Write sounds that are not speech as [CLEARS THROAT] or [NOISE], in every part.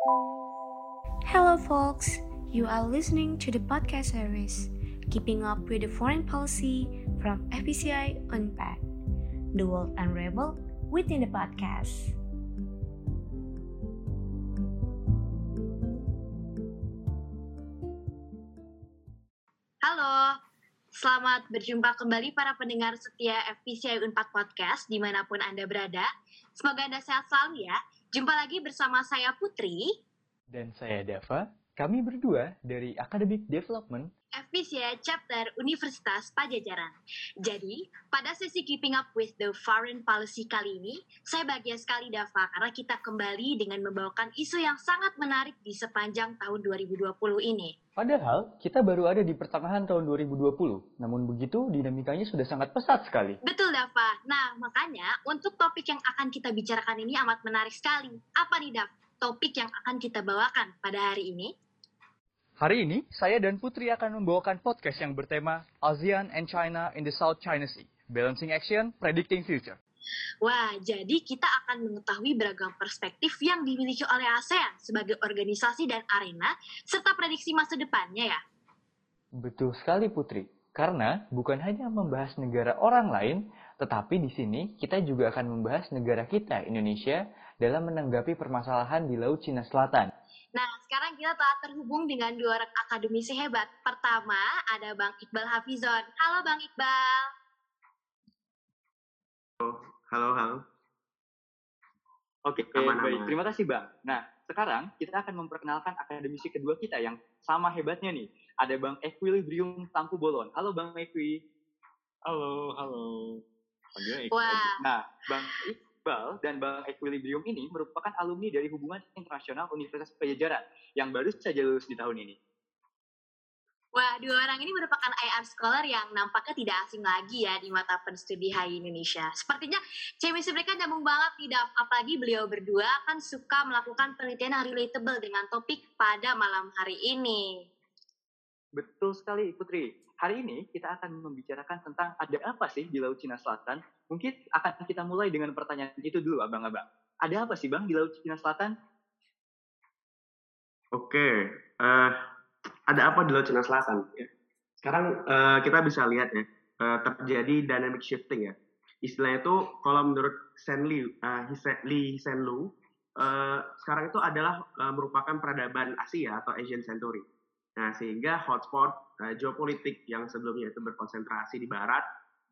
Hello, folks. You are listening to the podcast series Keeping Up with the Foreign Policy from FPCI Unpacked, the world unraveled within the podcast. Halo, selamat berjumpa kembali para pendengar setia FPCI Unpad Podcast di mana pun Anda berada. Semoga Anda sehat selalu ya. Jumpa lagi bersama saya Putri, Dan saya Dava, kami berdua dari Academic Development FPCI Chapter Universitas Pajajaran. Jadi, pada sesi Keeping Up with the Foreign Policy kali ini, saya bahagia sekali Dava karena kita kembali dengan membawakan isu yang sangat menarik di sepanjang tahun 2020 ini. Padahal kita baru ada di pertengahan tahun 2020, namun begitu dinamikanya sudah sangat pesat sekali. Betul Dava. Nah, makanya untuk topik yang akan kita bicarakan ini amat menarik sekali. Apa nih Dav? Topik yang akan kita bawakan pada hari ini? Hari ini, saya dan Putri akan membawakan podcast yang bertema ASEAN and China in the South China Sea, Balancing Action, Predicting Future. Wah, jadi kita akan mengetahui beragam perspektif yang dimiliki oleh ASEAN sebagai organisasi dan arena, serta prediksi masa depannya ya. Betul sekali Putri, karena bukan hanya membahas negara orang lain, tetapi di sini kita juga akan membahas negara kita, Indonesia, dalam menanggapi permasalahan di Laut Cina Selatan. Nah, sekarang kita telah terhubung dengan dua orang akademisi hebat. Pertama, ada Bang Iqbal Hafizon. Halo Bang Iqbal. Halo, halo. Oke, Aman, baik. aman. Terima kasih Bang. Nah, sekarang kita akan memperkenalkan akademisi kedua kita yang sama hebatnya nih. Ada Bang Equilibrium Tampu Bolon. Halo Bang Equi. Halo, halo. Panggilnya Iqbal. Wah, Nah, Bang Iqbal dan Bang Equilibrium ini merupakan alumni dari Hubungan Internasional Universitas Pajajaran yang baru saja lulus di tahun ini. Wah dua orang ini merupakan IR scholar yang nampaknya tidak asing lagi ya di mata penstudi HI Indonesia. Sepertinya chemistry mereka nyambung banget nih, Dav. Apalagi beliau berdua kan suka melakukan penelitian yang relatable dengan topik pada malam hari ini. Betul sekali, Putri. Hari ini kita akan membicarakan tentang ada apa sih di Laut Cina Selatan. Mungkin akan kita mulai dengan pertanyaan itu dulu, abang-abang. Ada apa sih, Bang, di Laut Cina Selatan? Oke, eh, ada apa di Laut Cina Selatan? Ya. Sekarang eh, kita bisa lihat ya, eh, terjadi dynamic shifting ya. Istilahnya itu kalau menurut Sen eh, Hise- Lee Hsien Lu, eh, sekarang itu adalah eh, merupakan peradaban Asia atau Asian Century. Nah, sehingga hotspot eh, geopolitik yang sebelumnya itu berkonsentrasi di barat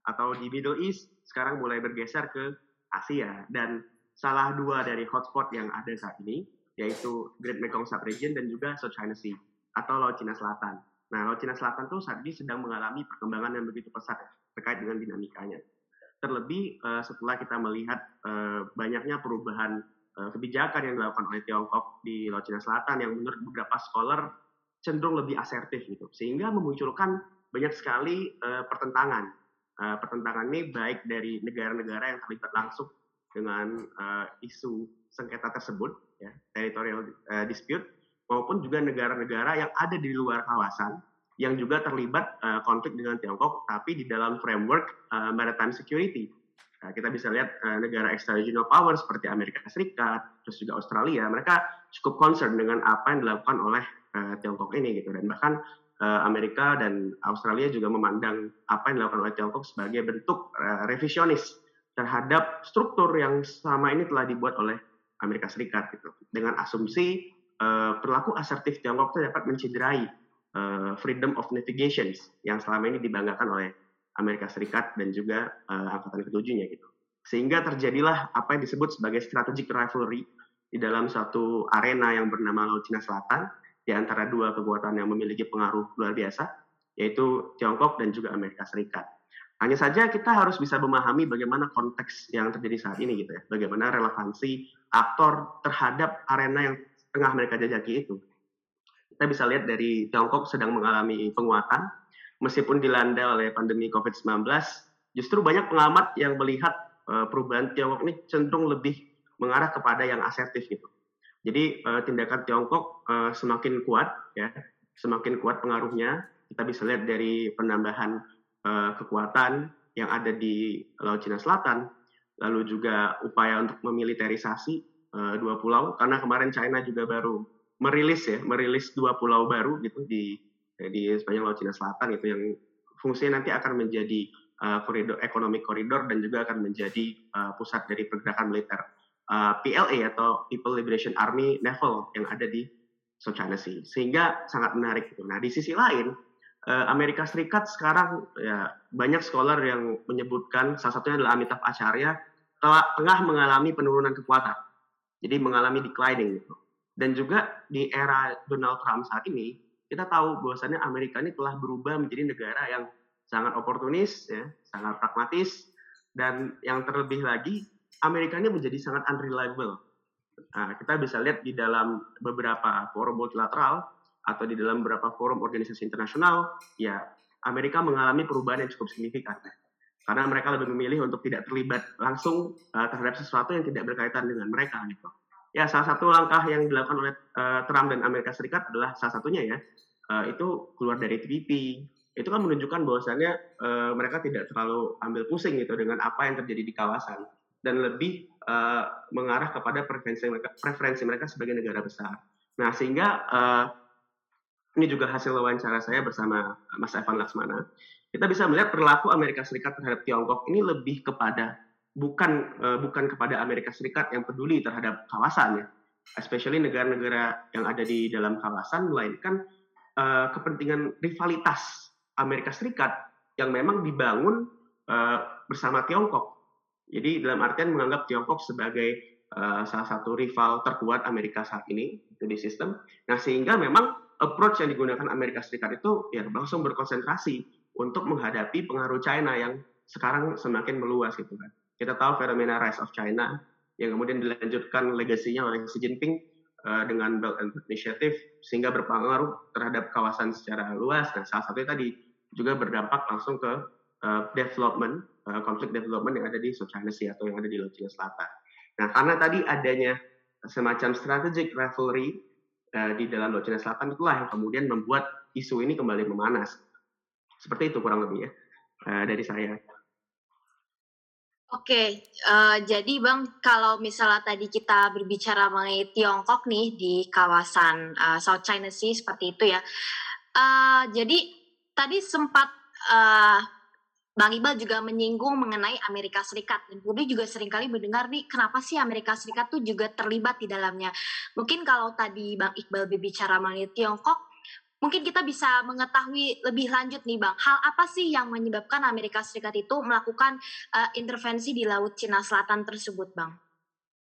atau di Middle East sekarang mulai bergeser ke Asia dan salah dua dari hotspot yang ada saat ini yaitu Great Mekong Subregion dan juga South China Sea atau Laut Cina Selatan. Nah, Laut Cina Selatan tuh saat ini sedang mengalami perkembangan yang begitu pesat terkait dengan dinamikanya. Terlebih eh, setelah kita melihat eh, banyaknya perubahan eh, kebijakan yang dilakukan oleh Tiongkok di Laut Cina Selatan yang menurut beberapa scholar cenderung lebih asertif gitu, sehingga memunculkan banyak sekali eh, pertentangan. Eh, pertentangan ini baik dari negara-negara yang terlibat langsung dengan eh, isu sengketa tersebut, ya, territorial eh, dispute, maupun juga negara-negara yang ada di luar kawasan yang juga terlibat eh, konflik dengan Tiongkok, tapi di dalam framework eh, maritime security. Nah, kita bisa lihat eh, negara extra-regional power seperti Amerika Serikat, terus juga Australia, mereka cukup concern dengan apa yang dilakukan oleh eh, Tiongkok ini gitu, dan bahkan Amerika dan Australia juga memandang apa yang dilakukan oleh Tiongkok sebagai bentuk eh, revisionis terhadap struktur yang selama ini telah dibuat oleh Amerika Serikat gitu, dengan asumsi eh, perilaku asertif Tiongkok itu dapat mencederai eh, freedom of navigation yang selama ini dibanggakan oleh Amerika Serikat dan juga eh, angkatan ketujuhnya gitu. Sehingga terjadilah apa yang disebut sebagai strategic rivalry di dalam satu arena yang bernama Laut Cina Selatan di antara dua kekuatan yang memiliki pengaruh luar biasa yaitu Tiongkok dan juga Amerika Serikat. Hanya saja kita harus bisa memahami bagaimana konteks yang terjadi saat ini gitu ya. Bagaimana relevansi aktor terhadap arena yang tengah mereka jajaki itu. Kita bisa lihat dari Tiongkok sedang mengalami penguatan meskipun dilanda oleh pandemi COVID-19, justru banyak pengamat yang melihat eh, perubahan Tiongkok ini cenderung lebih mengarah kepada yang asertif gitu. Jadi eh, tindakan Tiongkok eh, semakin kuat ya, semakin kuat pengaruhnya. Kita bisa lihat dari penambahan kekuatan yang ada di Laut Cina Selatan, lalu juga upaya untuk memiliterisasi uh, dua pulau karena kemarin China juga baru merilis ya merilis dua pulau baru gitu di di sepanjang laut Cina Selatan itu yang fungsinya nanti akan menjadi uh, koridor ekonomi koridor dan juga akan menjadi uh, pusat dari pergerakan militer uh, PLA atau People Liberation Army Naval yang ada di South China Sea sehingga sangat menarik gitu. Nah di sisi lain Amerika Serikat sekarang ya banyak scholar yang menyebutkan salah satunya adalah Amitabh Acharya telah, tengah mengalami penurunan kekuatan. Jadi mengalami declining gitu. Dan juga di era Donald Trump saat ini, kita tahu bahwasannya Amerika ini telah berubah menjadi negara yang sangat oportunis, ya, sangat pragmatis, dan yang terlebih lagi, Amerika ini menjadi sangat unreliable. Nah, kita bisa lihat di dalam beberapa forum multilateral atau di dalam beberapa forum organisasi internasional, ya Amerika mengalami perubahan yang cukup signifikan karena mereka lebih memilih untuk tidak terlibat langsung uh, terhadap sesuatu yang tidak berkaitan dengan mereka gitu. Ya salah satu langkah yang dilakukan oleh uh, Trump dan Amerika Serikat adalah salah satunya ya uh, itu keluar dari TPP. Itu kan menunjukkan bahwasannya uh, mereka tidak terlalu ambil pusing gitu dengan apa yang terjadi di kawasan dan lebih uh, mengarah kepada preferensi mereka, preferensi mereka sebagai negara besar. Nah sehingga uh, ini juga hasil wawancara saya bersama Mas Evan Laksmana kita bisa melihat perilaku Amerika Serikat terhadap Tiongkok ini lebih kepada bukan uh, bukan kepada Amerika Serikat yang peduli terhadap kawasan ya, especially negara-negara yang ada di dalam kawasan, melainkan uh, kepentingan rivalitas Amerika Serikat yang memang dibangun uh, bersama Tiongkok. Jadi dalam artian menganggap Tiongkok sebagai uh, salah satu rival terkuat Amerika saat ini itu di sistem. Nah sehingga memang approach yang digunakan Amerika Serikat itu ya langsung berkonsentrasi untuk menghadapi pengaruh China yang sekarang semakin meluas gitu kan. Kita tahu fenomena Rise of China yang kemudian dilanjutkan legasinya oleh Xi Jinping uh, dengan Belt and Road Initiative sehingga berpengaruh terhadap kawasan secara luas. Nah, salah satunya tadi juga berdampak langsung ke uh, development, uh, development yang ada di South China Sea atau yang ada di Laut Cina Selatan. Nah, karena tadi adanya semacam strategic rivalry uh, di dalam Laut Cina Selatan itulah yang kemudian membuat isu ini kembali memanas. Seperti itu kurang lebih ya uh, dari saya. Oke, uh, jadi Bang, kalau misalnya tadi kita berbicara mengenai Tiongkok nih di kawasan uh, South China Sea seperti itu ya. Uh, jadi tadi sempat uh, Bang Iqbal juga menyinggung mengenai Amerika Serikat dan publik juga sering kali mendengar nih kenapa sih Amerika Serikat tuh juga terlibat di dalamnya. Mungkin kalau tadi Bang Iqbal berbicara mengenai Tiongkok, Mungkin kita bisa mengetahui lebih lanjut nih Bang, hal apa sih yang menyebabkan Amerika Serikat itu melakukan uh, intervensi di Laut Cina Selatan tersebut Bang?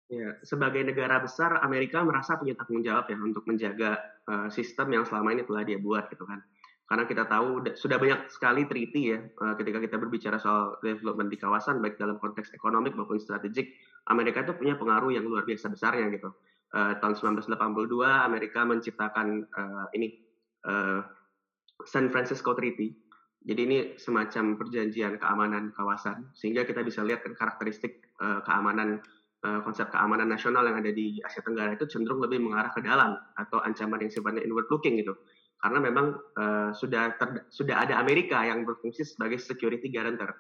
Ya, sebagai negara besar, Amerika merasa punya tanggung jawab ya untuk menjaga uh, sistem yang selama ini telah dia buat gitu kan. Karena kita tahu sudah banyak sekali treaty ya uh, ketika kita berbicara soal development di kawasan baik dalam konteks ekonomi maupun strategik, Amerika itu punya pengaruh yang luar biasa besarnya gitu. Uh, tahun 1982 Amerika menciptakan uh, ini uh, San Francisco Treaty. Jadi ini semacam perjanjian keamanan kawasan, sehingga kita bisa lihat kan karakteristik uh, keamanan uh, konsep keamanan nasional yang ada di Asia Tenggara itu cenderung lebih mengarah ke dalam atau ancaman yang sifatnya inward looking gitu. Karena memang uh, sudah ter, sudah ada Amerika yang berfungsi sebagai security guarantor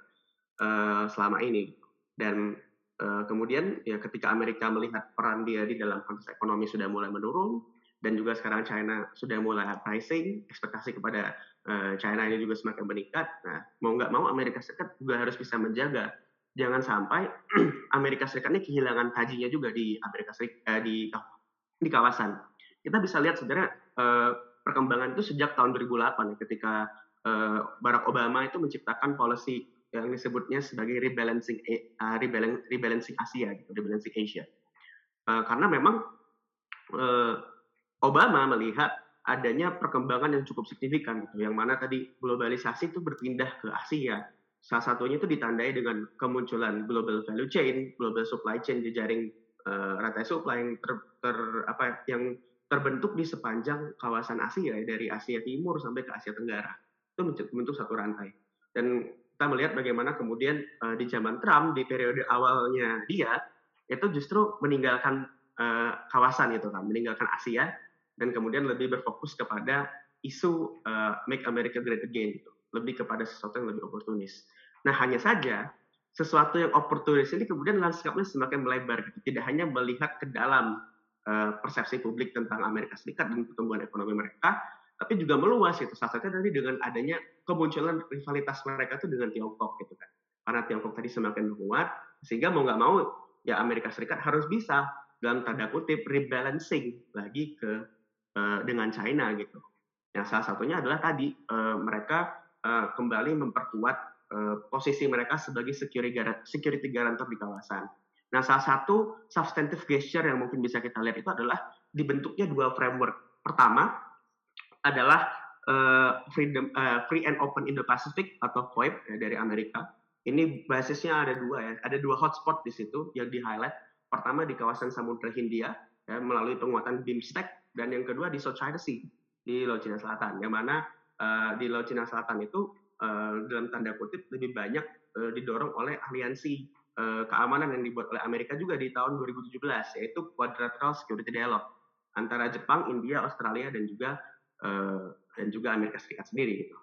uh, selama ini dan uh, kemudian ya ketika Amerika melihat peran dia di dalam konteks ekonomi sudah mulai menurun, dan juga sekarang China sudah mulai pricing, ekspektasi kepada uh, China ini juga semakin meningkat. Nah, mau nggak mau Amerika Serikat juga harus bisa menjaga jangan sampai [CLEARS THROAT] Amerika Serikat ini kehilangan tajinya juga di Amerika Serikat uh, di di kawasan. Kita bisa lihat sebenarnya uh, perkembangan itu sejak tahun 2008 ketika uh, Barack Obama itu menciptakan policy yang disebutnya sebagai rebalancing rebalancing Asia gitu, rebalancing Asia. Karena memang Obama melihat adanya perkembangan yang cukup signifikan gitu, yang mana tadi globalisasi itu berpindah ke Asia. Salah satunya itu ditandai dengan kemunculan global value chain, global supply chain, jejaring uh, rantai supply yang ter, ter apa yang terbentuk di sepanjang kawasan Asia dari Asia Timur sampai ke Asia Tenggara. Itu membentuk satu rantai. Dan kita melihat bagaimana kemudian uh, di zaman Trump di periode awalnya dia itu justru meninggalkan uh, kawasan itu kan, meninggalkan Asia dan kemudian lebih berfokus kepada isu uh, make America great again gitu lebih kepada sesuatu yang lebih oportunis. Nah hanya saja sesuatu yang oportunis ini kemudian lanskapnya semakin melebar gitu. tidak hanya melihat ke dalam uh, persepsi publik tentang Amerika Serikat dan pertumbuhan ekonomi mereka tapi juga meluas itu salah satunya tadi dengan adanya kemunculan rivalitas mereka itu dengan Tiongkok gitu kan karena Tiongkok tadi semakin menguat sehingga mau nggak mau ya Amerika Serikat harus bisa dalam tanda kutip rebalancing lagi ke uh, dengan China gitu yang salah satunya adalah tadi uh, mereka uh, kembali memperkuat Eh, posisi mereka sebagai security guarantor di kawasan. Nah, salah satu substantive gesture yang mungkin bisa kita lihat itu adalah dibentuknya dua framework. Pertama adalah uh, freedom uh, free and open Indo-Pacific atau FOIP ya, dari Amerika. Ini basisnya ada dua ya, ada dua hotspot di situ yang di highlight. Pertama di kawasan Samudra Hindia ya, melalui penguatan BIMSTEC dan yang kedua di South China Sea di Laut Cina Selatan. Yang mana uh, di Laut Cina Selatan itu uh, dalam tanda kutip lebih banyak uh, didorong oleh aliansi uh, keamanan yang dibuat oleh Amerika juga di tahun 2017 yaitu Quadrilateral Security Dialogue antara Jepang, India, Australia dan juga uh, dan juga Amerika Serikat sendiri gitu.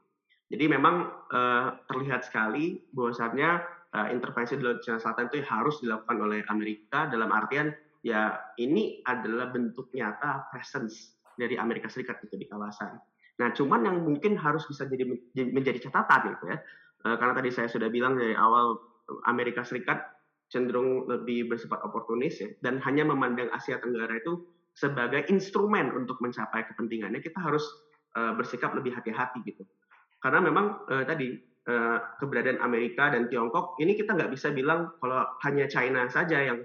Jadi memang uh, terlihat sekali bahwasannya uh, intervensi di Laut Cina Selatan itu harus dilakukan oleh Amerika dalam artian ya ini adalah bentuk nyata presence dari Amerika Serikat itu di kawasan. Nah, cuman yang mungkin harus bisa jadi menjadi catatan gitu ya. Eh, karena tadi saya sudah bilang dari awal Amerika Serikat cenderung lebih bersifat oportunis ya dan hanya memandang Asia Tenggara itu sebagai instrumen untuk mencapai kepentingannya kita harus uh, bersikap lebih hati-hati gitu. Karena memang uh, tadi uh, keberadaan Amerika dan Tiongkok ini kita nggak bisa bilang kalau hanya China saja yang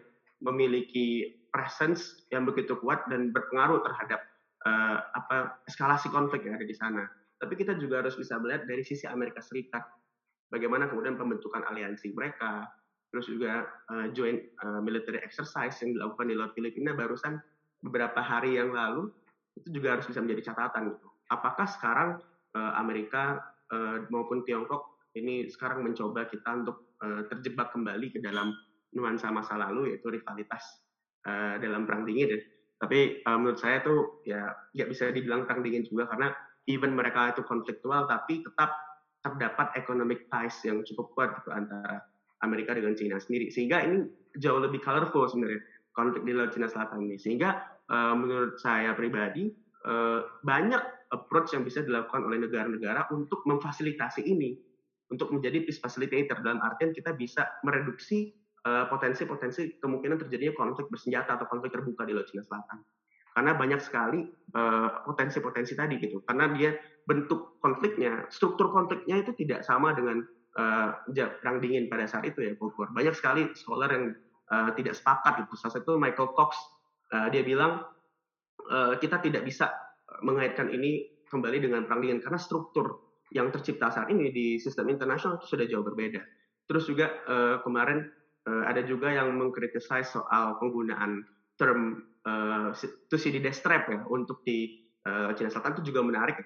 memiliki presence yang begitu kuat dan berpengaruh terhadap uh, apa eskalasi konflik yang ada di sana. Tapi kita juga harus bisa melihat dari sisi Amerika Serikat bagaimana kemudian pembentukan aliansi mereka, terus juga uh, joint uh, military exercise yang dilakukan di Laut Filipina barusan beberapa hari yang lalu itu juga harus bisa menjadi catatan gitu. Apakah sekarang uh, Amerika uh, maupun Tiongkok ini sekarang mencoba kita untuk uh, terjebak kembali ke dalam nuansa masa lalu yaitu rivalitas uh, dalam perang dingin ya. Tapi uh, menurut saya tuh ya nggak bisa dibilang perang dingin juga karena even mereka itu konfliktual tapi tetap terdapat economic ties yang cukup kuat gitu antara Amerika dengan China sendiri. Sehingga ini jauh lebih colorful sebenarnya konflik di Laut Cina Selatan ini. Sehingga uh, menurut saya pribadi uh, banyak approach yang bisa dilakukan oleh negara-negara untuk memfasilitasi ini untuk menjadi peace facilitator. Dalam artian kita bisa mereduksi potensi-potensi kemungkinan terjadinya konflik bersenjata atau konflik terbuka di Laut Cina Selatan. Karena banyak sekali eh, potensi-potensi tadi gitu. Karena dia bentuk konfliknya, struktur konfliknya itu tidak sama dengan uh, perang dingin pada saat itu ya, Bogor. Banyak sekali scholar yang uh, tidak sepakat itu. Salah satu Michael Cox uh, dia bilang uh, kita tidak bisa mengaitkan ini kembali dengan perang dingin karena struktur yang tercipta saat ini di sistem internasional itu sudah jauh berbeda. Terus juga uh, kemarin uh, ada juga yang mengkritisi soal penggunaan term uh, Thucydides trap ya untuk di uh, Cina Selatan itu juga menarik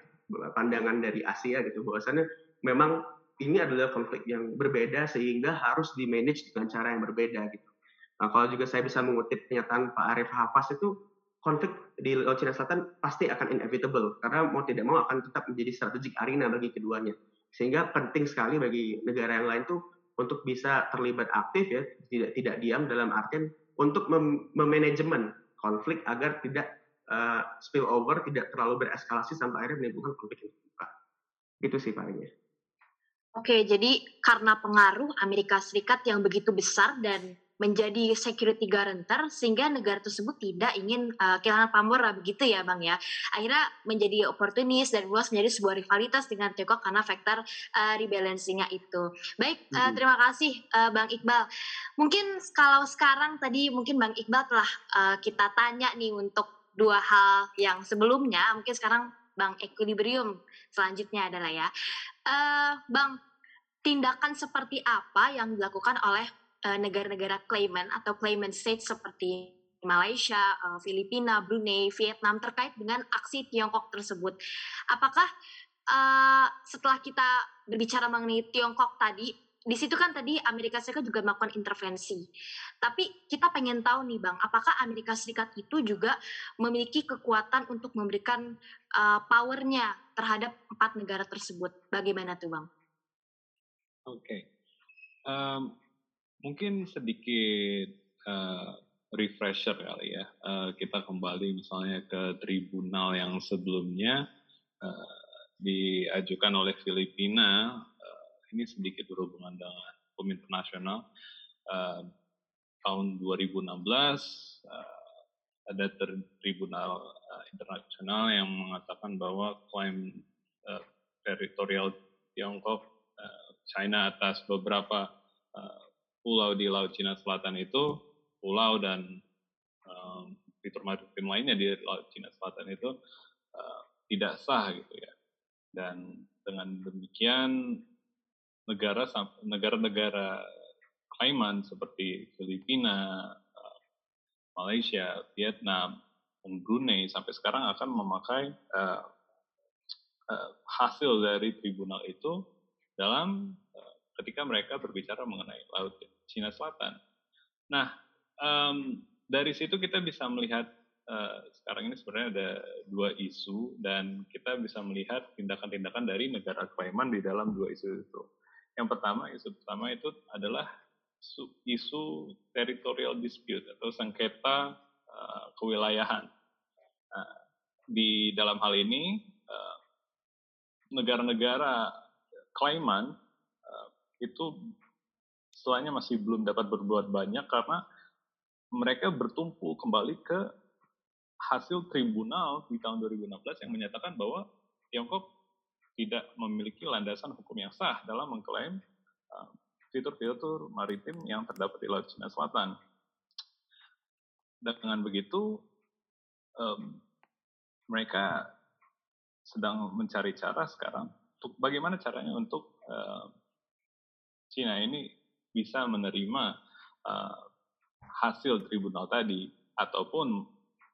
pandangan dari Asia gitu bahwasannya memang ini adalah konflik yang berbeda sehingga harus di manage dengan cara yang berbeda gitu. Nah, kalau juga saya bisa mengutip pernyataan Pak Arif Hafas itu konflik di Laut Cina Selatan pasti akan inevitable karena mau tidak mau akan tetap menjadi strategik arena bagi keduanya. Sehingga penting sekali bagi negara yang lain tuh untuk bisa terlibat aktif ya tidak tidak diam dalam artian untuk mem memanajemen konflik agar tidak uh, spill over tidak terlalu bereskalasi sampai akhirnya menimbulkan konflik yang terbuka. Itu sih palingnya Oke, jadi karena pengaruh Amerika Serikat yang begitu besar dan menjadi security guarantor sehingga negara tersebut tidak ingin uh, kehilangan pamor begitu ya bang ya. Akhirnya menjadi oportunis dan luas menjadi sebuah rivalitas dengan Tiongkok karena faktor uh, rebalancingnya itu. Baik uh, terima kasih uh, bang Iqbal. Mungkin kalau sekarang tadi mungkin bang Iqbal telah uh, kita tanya nih untuk dua hal yang sebelumnya. Mungkin sekarang bang equilibrium selanjutnya adalah ya. Uh, bang tindakan seperti apa yang dilakukan oleh Eh, negara-negara claimant atau claimant state seperti Malaysia, uh, Filipina, Brunei, Vietnam terkait dengan aksi Tiongkok tersebut. Apakah uh, setelah kita berbicara mengenai Tiongkok tadi, di situ kan tadi Amerika Serikat juga melakukan intervensi. Tapi kita pengen tahu nih Bang, apakah Amerika Serikat itu juga memiliki kekuatan untuk memberikan uh, powernya terhadap empat negara tersebut? Bagaimana tuh Bang? Oke. Okay. Um, mungkin sedikit uh, refresher kali ya. Uh, kita kembali misalnya ke tribunal yang sebelumnya uh, diajukan oleh Filipina. Uh, ini sedikit berhubungan dengan hukum internasional. Uh, tahun 2016 uh, ada tribunal uh, internasional yang mengatakan bahwa klaim uh, teritorial Tiongkok uh, China atas beberapa uh, pulau di Laut Cina Selatan itu pulau dan um, fitur maritim lainnya di Laut Cina Selatan itu uh, tidak sah gitu ya. Dan dengan demikian negara negara-negara klaiman seperti Filipina, uh, Malaysia, Vietnam, dan Brunei sampai sekarang akan memakai uh, uh, hasil dari tribunal itu dalam ketika mereka berbicara mengenai Laut Cina Selatan. Nah, um, dari situ kita bisa melihat uh, sekarang ini sebenarnya ada dua isu dan kita bisa melihat tindakan-tindakan dari negara klaiman di dalam dua isu itu. Yang pertama, isu pertama itu adalah isu territorial dispute atau sengketa uh, kewilayahan. Uh, di dalam hal ini, negara-negara uh, klaiman itu setelahnya masih belum dapat berbuat banyak karena mereka bertumpu kembali ke hasil tribunal di tahun 2016 yang menyatakan bahwa Tiongkok tidak memiliki landasan hukum yang sah dalam mengklaim uh, fitur-fitur maritim yang terdapat di Laut Cina Selatan. Dan dengan begitu, um, mereka sedang mencari cara sekarang untuk bagaimana caranya untuk uh, Cina ini bisa menerima uh, hasil tribunal tadi ataupun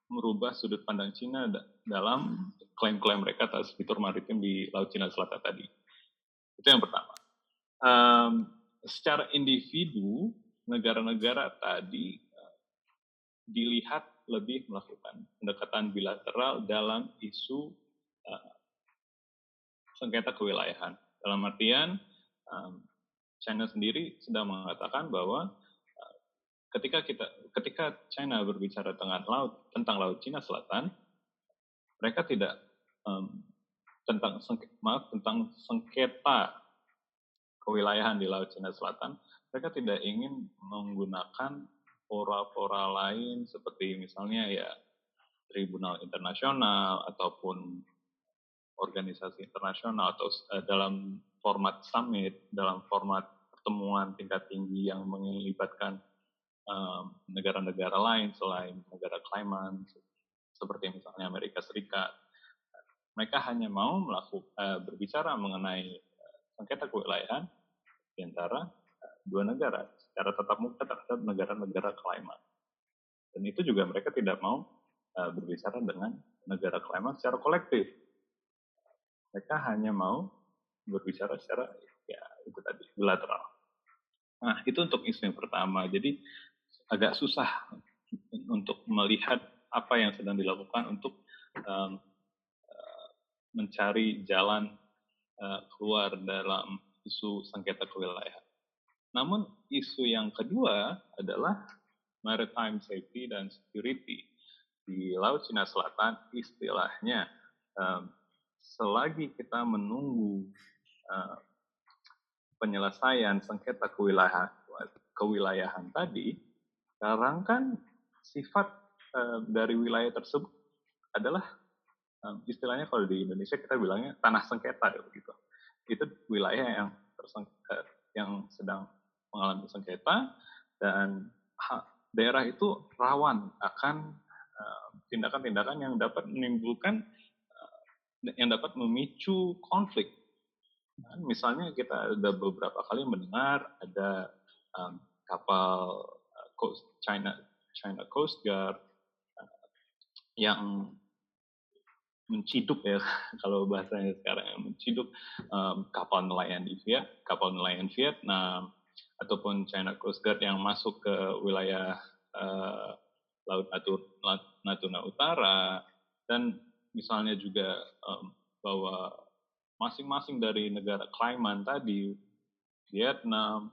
merubah sudut pandang Cina dalam klaim-klaim mereka atas fitur maritim di Laut Cina Selatan tadi. Itu yang pertama. Um, secara individu, negara-negara tadi uh, dilihat lebih melakukan pendekatan bilateral dalam isu uh, sengketa kewilayahan. Dalam artian, um, China sendiri sedang mengatakan bahwa uh, ketika kita ketika China berbicara tentang laut tentang laut Cina Selatan, mereka tidak um, tentang maaf tentang sengketa kewilayahan di laut Cina Selatan, mereka tidak ingin menggunakan fora-fora lain seperti misalnya ya tribunal internasional ataupun organisasi internasional atau uh, dalam format summit, dalam format pertemuan tingkat tinggi yang melibatkan negara-negara um, lain selain negara klaiman seperti misalnya Amerika Serikat. Mereka hanya mau melakukan uh, berbicara mengenai sengketa kewilayahan di antara uh, dua negara secara tetap muka terhadap negara-negara klaiman. Dan itu juga mereka tidak mau uh, berbicara dengan negara klaiman secara kolektif. Mereka hanya mau berbicara secara ya itu tadi bilateral. Nah itu untuk isu yang pertama. Jadi agak susah untuk melihat apa yang sedang dilakukan untuk um, mencari jalan uh, keluar dalam isu sengketa kewilayahan. Namun isu yang kedua adalah maritime safety dan security di Laut Cina Selatan istilahnya um, selagi kita menunggu uh, penyelesaian sengketa kewilayahan, kewilayahan tadi, sekarang kan sifat uh, dari wilayah tersebut adalah um, istilahnya kalau di Indonesia kita bilangnya tanah sengketa ya begitu. Itu wilayah yang tersengketa, yang sedang mengalami sengketa dan ha, daerah itu rawan akan tindakan-tindakan uh, yang dapat menimbulkan yang dapat memicu konflik Kan misalnya kita ada beberapa kali mendengar ada um, kapal uh, Coast China China Coast Guard uh, yang menciduk ya [LAUGHS] kalau bahasanya sekarang yang menciduk um, kapal nelayan di Viet kapal nelayan Vietnam ataupun China Coast Guard yang masuk ke wilayah uh, Laut Natuna Utara dan misalnya juga um, bahwa masing-masing dari negara klaiman tadi, Vietnam,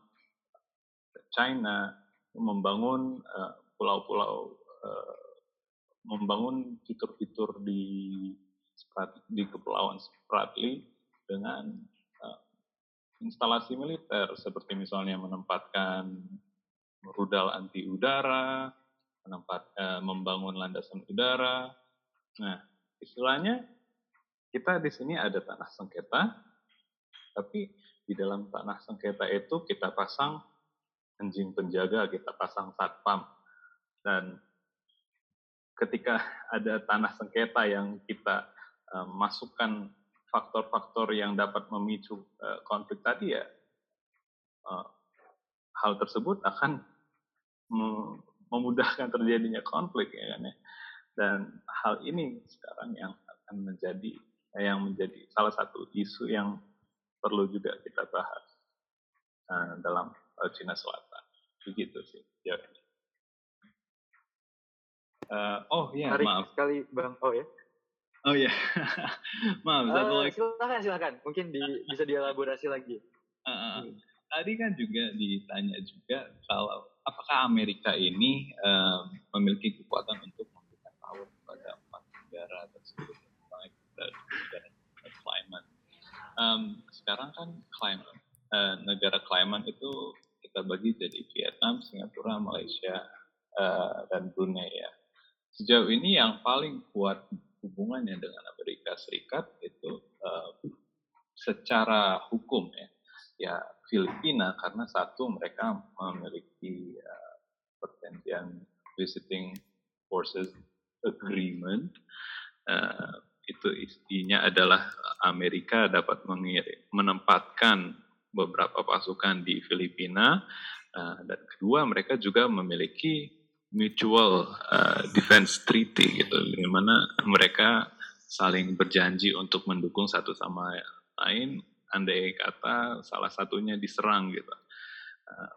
China membangun pulau-pulau uh, membangun fitur-fitur di di kepulauan Spratly dengan uh, instalasi militer seperti misalnya menempatkan rudal anti udara, menempat, uh, membangun landasan udara. Nah, istilahnya kita di sini ada tanah sengketa, tapi di dalam tanah sengketa itu kita pasang anjing penjaga, kita pasang satpam. Dan ketika ada tanah sengketa yang kita uh, masukkan faktor-faktor yang dapat memicu uh, konflik tadi ya, uh, hal tersebut akan memudahkan terjadinya konflik ya kan ya. Dan hal ini sekarang yang akan menjadi yang menjadi salah satu isu yang perlu juga kita bahas uh, dalam Cina Selatan. Begitu sih jawabnya. Uh, oh ya, Tarik maaf. sekali Bang. Oh ya. Oh ya. [LAUGHS] maaf, satu Uh, lagi. silakan silakan. Mungkin di, bisa dielaborasi lagi. Uh, tadi kan juga ditanya juga kalau apakah Amerika ini uh, memiliki kekuatan untuk memberikan power kepada empat negara tersebut, misalnya dari negara climate. Um, sekarang kan climate, uh, negara climate itu kita bagi jadi Vietnam, Singapura, Malaysia, uh, dan Brunei ya. Sejauh ini yang paling kuat hubungannya dengan Amerika Serikat itu uh, secara hukum ya, ya Filipina karena satu mereka memiliki uh, perjanjian visiting forces agreement uh, itu istinya adalah Amerika dapat mengirim, menempatkan beberapa pasukan di Filipina uh, dan kedua mereka juga memiliki mutual uh, defense treaty gitu di mana mereka saling berjanji untuk mendukung satu sama lain. Andai kata salah satunya diserang gitu. Uh,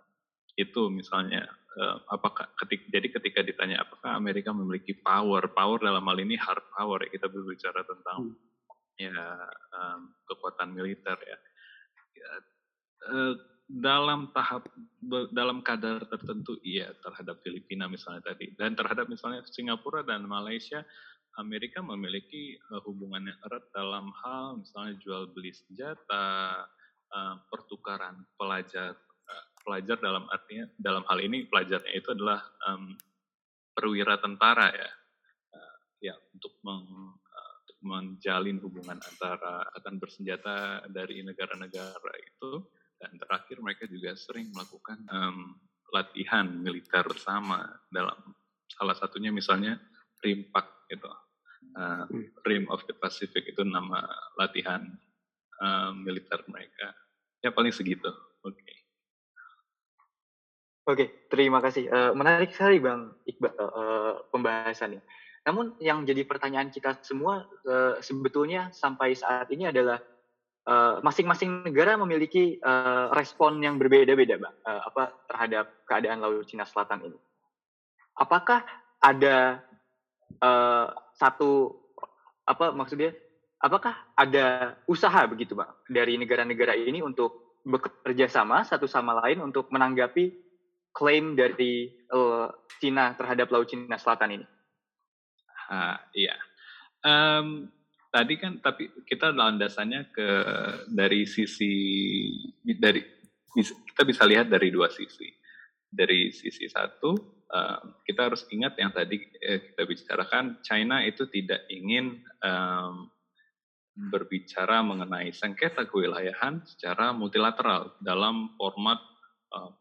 itu misalnya uh, apakah ketik jadi ketika ditanya apakah Amerika memiliki power power dalam hal ini hard power ya kita berbicara tentang hmm. ya um, kekuatan militer ya, ya uh, dalam tahap dalam kadar tertentu iya terhadap Filipina misalnya tadi dan terhadap misalnya Singapura dan Malaysia Amerika memiliki uh, hubungan yang erat dalam hal misalnya jual beli senjata uh, pertukaran pelajar pelajar dalam artinya dalam hal ini pelajarnya itu adalah um, perwira tentara ya. Uh, ya untuk meng, uh, untuk menjalin hubungan antara akan bersenjata dari negara-negara itu. Dan terakhir mereka juga sering melakukan um, latihan militer bersama dalam salah satunya misalnya RIMPAC gitu. Uh, Rim of the Pacific itu nama latihan uh, militer mereka. Ya paling segitu. Oke. okay. Oke, terima kasih. Uh, menarik sekali Bang Iqbal uh, pembahasannya. Namun yang jadi pertanyaan kita semua uh, sebetulnya sampai saat ini adalah masing-masing uh, negara memiliki uh, respon yang berbeda-beda, bang, uh, apa terhadap keadaan Laut Cina Selatan ini. Apakah ada uh, satu apa maksudnya? Apakah ada usaha begitu, bang, dari negara-negara ini untuk bekerja sama satu sama lain untuk menanggapi klaim dari uh, Cina terhadap Laut Cina Selatan ini? Ah, iya. Um, tadi kan tapi kita landasannya ke dari sisi dari kita bisa lihat dari dua sisi dari sisi satu uh, kita harus ingat yang tadi eh, kita bicarakan China itu tidak ingin um, berbicara mengenai sengketa kewilayahan secara multilateral dalam format uh,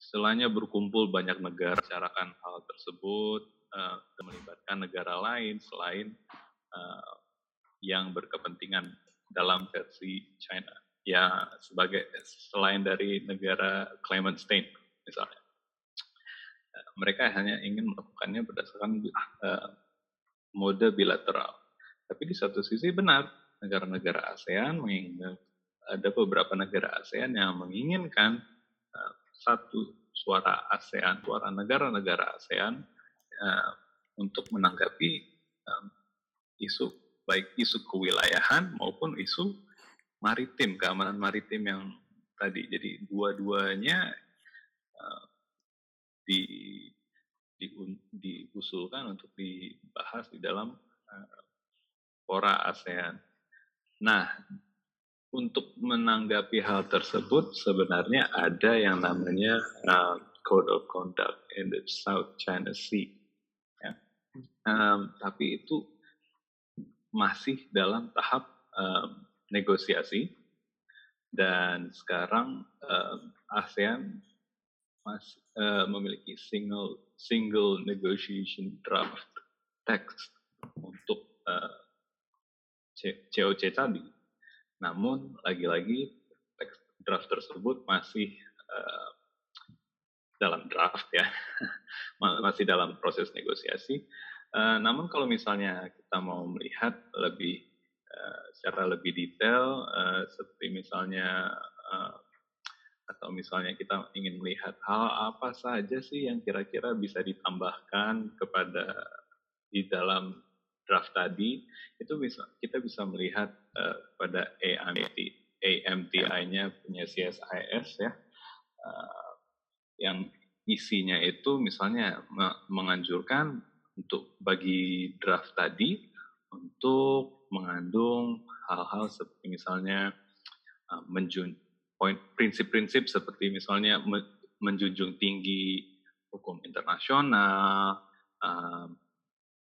istilahnya berkumpul banyak negara bicarakan hal tersebut uh, melibatkan negara lain selain uh, yang berkepentingan dalam versi China. Ya sebagai selain dari negara climate state misalnya, eh, mereka hanya ingin melakukannya berdasarkan uh, mode bilateral. Tapi di satu sisi benar negara-negara ASEAN mengingat ada beberapa negara ASEAN yang menginginkan uh, satu suara ASEAN, suara negara-negara ASEAN uh, untuk menanggapi um, isu baik isu kewilayahan maupun isu maritim, keamanan maritim yang tadi. Jadi dua-duanya uh, di, di diusulkan untuk dibahas di dalam uh, fora ASEAN. Nah, untuk menanggapi hal tersebut sebenarnya ada yang namanya uh, Code of Conduct in the South China Sea. Ya. Um, tapi itu masih dalam tahap um, negosiasi dan sekarang um, ASEAN masih uh, memiliki single single negotiation draft text untuk uh, COC tadi namun lagi-lagi draft tersebut masih uh, dalam draft ya, [LAUGHS] masih dalam proses negosiasi. Uh, namun kalau misalnya kita mau melihat lebih uh, secara lebih detail, seperti misalnya atau misalnya kita ingin melihat hal apa saja sih yang kira-kira bisa ditambahkan kepada di dalam draft tadi itu bisa kita bisa melihat uh, pada AMT AMTI-nya punya CSIS ya. Uh, yang isinya itu misalnya menganjurkan untuk bagi draft tadi untuk mengandung hal-hal seperti misalnya uh, menjun poin prinsip-prinsip seperti misalnya menjunjung tinggi hukum internasional, uh,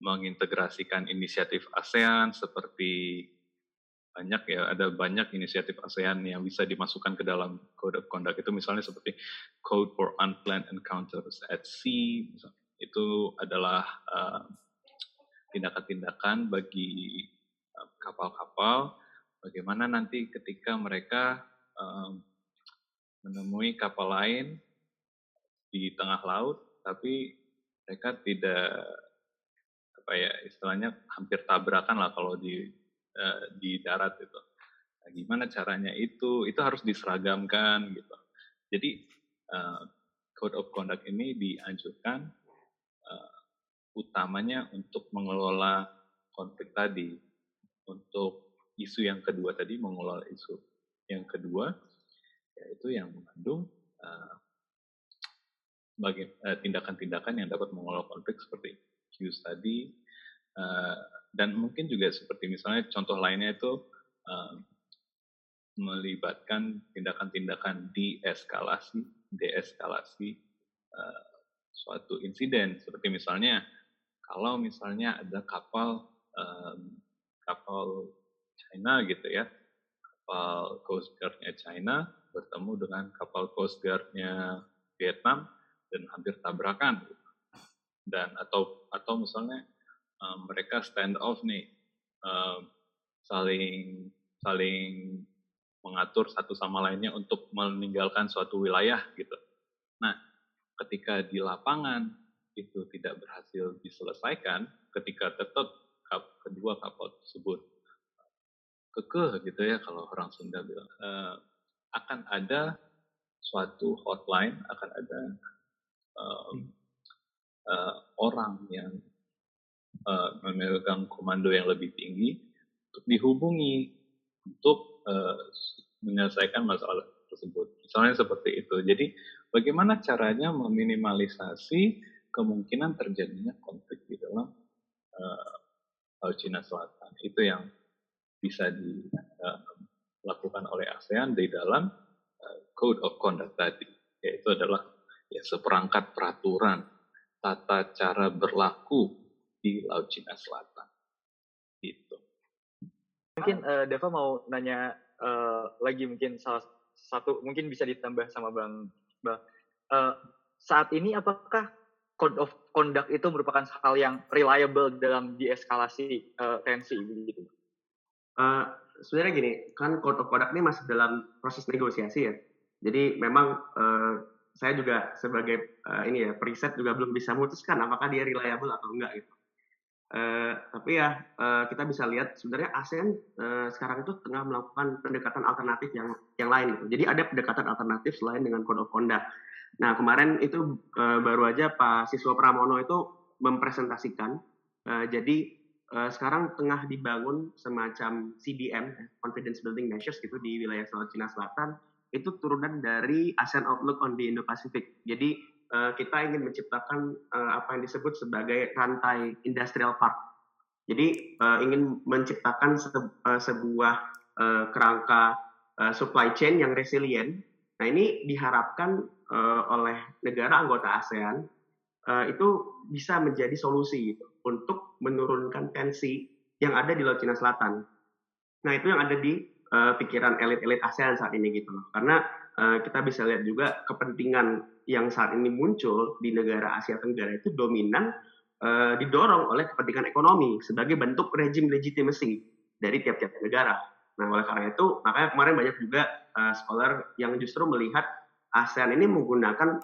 mengintegrasikan inisiatif ASEAN seperti banyak ya ada banyak inisiatif ASEAN yang bisa dimasukkan ke dalam code of conduct itu. Misalnya seperti code for unplanned encounters at sea itu adalah uh, tindakan-tindakan bagi kapal-kapal. Uh, bagaimana nanti ketika mereka uh, menemui kapal lain di tengah laut tapi mereka tidak apa ya istilahnya hampir tabrakan lah kalau di uh, di darat itu. Nah, gimana caranya itu? Itu harus diseragamkan gitu. Jadi uh, code of conduct ini dianjurkan uh, utamanya untuk mengelola konflik tadi. Untuk isu yang kedua tadi mengelola isu yang kedua yaitu yang mengandung uh, tindakan-tindakan yang dapat mengelola konflik seperti cues tadi uh, dan mungkin juga seperti misalnya contoh lainnya itu uh, melibatkan tindakan-tindakan deeskalasi, deeskalasi uh, suatu insiden. Seperti misalnya kalau misalnya ada kapal um, kapal China gitu ya kapal Coast Guard-nya China bertemu dengan kapal Coast Guard-nya Vietnam dan hampir tabrakan dan atau atau misalnya um, mereka stand off nih um, saling saling mengatur satu sama lainnya untuk meninggalkan suatu wilayah gitu. Nah, ketika di lapangan itu tidak berhasil diselesaikan, ketika tetap kap, kedua kapal tersebut kekeh gitu ya kalau orang Sunda bilang uh, akan ada suatu hotline, akan ada um, uh, orang yang uh, memegang komando yang lebih tinggi untuk dihubungi untuk uh, menyelesaikan masalah tersebut. Misalnya seperti itu. Jadi bagaimana caranya meminimalisasi kemungkinan terjadinya konflik di dalam uh, Laut Cina Selatan. Itu yang bisa dilakukan oleh ASEAN di dalam uh, Code of Conduct tadi, yaitu adalah ya seperangkat peraturan tata cara berlaku di Laut Cina Selatan. Itu. Mungkin uh, Deva mau nanya uh, lagi mungkin salah satu mungkin bisa ditambah sama Bang Bang. Uh, saat ini apakah code of conduct itu merupakan hal yang reliable dalam dieskalasi uh, tensi begitu? Uh, sebenarnya gini, kan code of conduct ini masih dalam proses negosiasi ya. Jadi memang uh, saya juga sebagai uh, ini ya preset juga belum bisa memutuskan apakah dia reliable atau enggak gitu. Uh, tapi ya uh, kita bisa lihat sebenarnya ASEAN uh, sekarang itu tengah melakukan pendekatan alternatif yang yang lain gitu. Jadi ada pendekatan alternatif selain dengan code of conduct. Nah kemarin itu uh, baru aja Pak Siswa Pramono itu mempresentasikan. Uh, jadi uh, sekarang tengah dibangun semacam CBM, Confidence Building Measures gitu di wilayah Sulawesi Selatan itu turunan dari ASEAN Outlook on the Indo-Pacific. Jadi uh, kita ingin menciptakan uh, apa yang disebut sebagai rantai industrial park. Jadi uh, ingin menciptakan se uh, sebuah uh, kerangka uh, supply chain yang resilient. Nah ini diharapkan uh, oleh negara anggota ASEAN uh, itu bisa menjadi solusi gitu, untuk menurunkan tensi yang ada di Laut Cina Selatan. Nah itu yang ada di uh, pikiran elit-elit ASEAN saat ini gitu loh. Karena uh, kita bisa lihat juga kepentingan yang saat ini muncul di negara Asia Tenggara itu dominan uh, didorong oleh kepentingan ekonomi sebagai bentuk rejim legitimasi dari tiap-tiap negara. Nah, oleh karena itu, makanya kemarin banyak juga uh, scholar yang justru melihat ASEAN ini menggunakan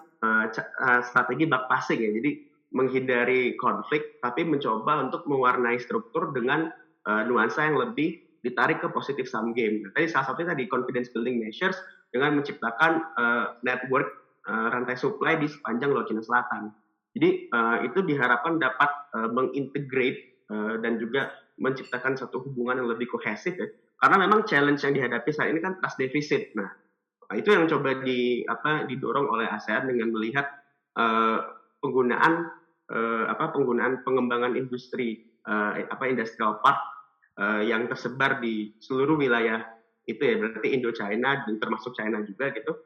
strategi back passing ya. Jadi menghindari konflik tapi mencoba untuk mewarnai struktur dengan uh, nuansa yang lebih ditarik ke positif sum game. Nah, tadi salah satunya tadi confidence building measures dengan menciptakan uh, network uh, rantai supply di sepanjang Laut Cina Selatan. Jadi uh, itu diharapkan dapat uh, mengintegrate uh, dan juga menciptakan satu hubungan yang lebih kohesif ya. Karena memang challenge yang dihadapi saat ini kan trust deficit. Nah, itu yang coba di apa didorong oleh ASEAN dengan melihat uh, penggunaan uh, apa penggunaan pengembangan industri uh, apa industrial park uh, yang tersebar di seluruh wilayah itu ya berarti Indo China dan termasuk China juga gitu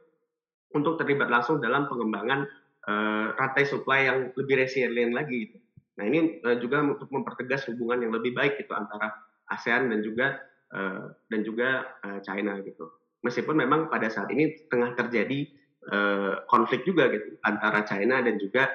untuk terlibat langsung dalam pengembangan uh, rantai supply yang lebih resilient lagi gitu. Nah ini uh, juga untuk mempertegas hubungan yang lebih baik gitu antara ASEAN dan juga uh, dan juga uh, China gitu. Meskipun memang pada saat ini tengah terjadi uh, konflik juga gitu antara China dan juga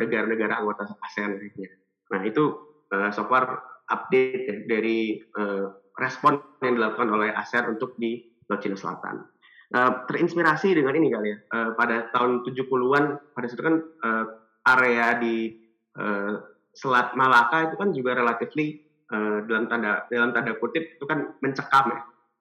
negara-negara uh, anggota ASEAN lainnya. Nah itu uh, so far update ya, dari uh, respon yang dilakukan oleh ASEAN untuk di Laut Cina Selatan. Uh, terinspirasi dengan ini kali ya, uh, pada tahun 70-an, pada situ kan uh, area di uh, Selat Malaka itu kan juga relatifly uh, dalam tanda dalam tanda kutip itu kan mencekam ya.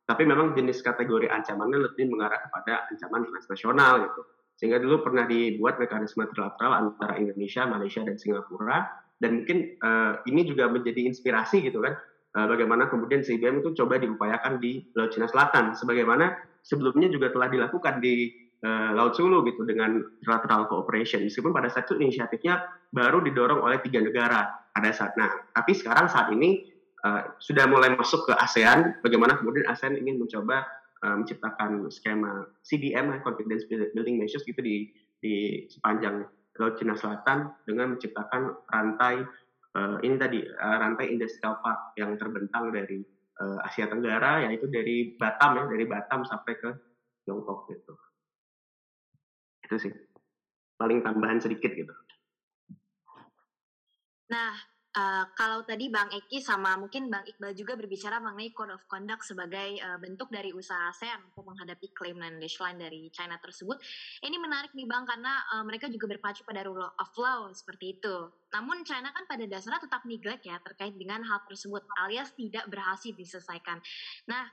Tapi memang jenis kategori ancamannya lebih mengarah kepada ancaman transnasional gitu. Sehingga dulu pernah dibuat mekanisme trilateral antara Indonesia, Malaysia, dan Singapura dan mungkin uh, ini juga menjadi inspirasi gitu kan uh, bagaimana kemudian CBM itu coba diupayakan di Laut Cina Selatan. Sebagaimana sebelumnya juga telah dilakukan di uh, Laut Sulu gitu dengan trilateral cooperation. Meskipun pada saat itu inisiatifnya baru didorong oleh tiga negara pada saat nah tapi sekarang saat ini uh, sudah mulai masuk ke ASEAN. Bagaimana kemudian ASEAN ingin mencoba menciptakan skema CDM confidence building measures gitu di di sepanjang Laut Cina Selatan dengan menciptakan rantai uh, ini tadi uh, rantai industrial park yang terbentang dari uh, Asia Tenggara yaitu dari Batam ya dari Batam sampai ke Tiongkok gitu itu sih paling tambahan sedikit gitu. Nah Uh, kalau tadi Bang Eki sama mungkin Bang Iqbal juga berbicara mengenai code of conduct sebagai uh, bentuk dari usaha ASEAN untuk menghadapi klaim dan line dari China tersebut. Ini menarik nih Bang karena uh, mereka juga berpacu pada rule of law seperti itu. Namun China kan pada dasarnya tetap neglect ya terkait dengan hal tersebut alias tidak berhasil diselesaikan. Nah,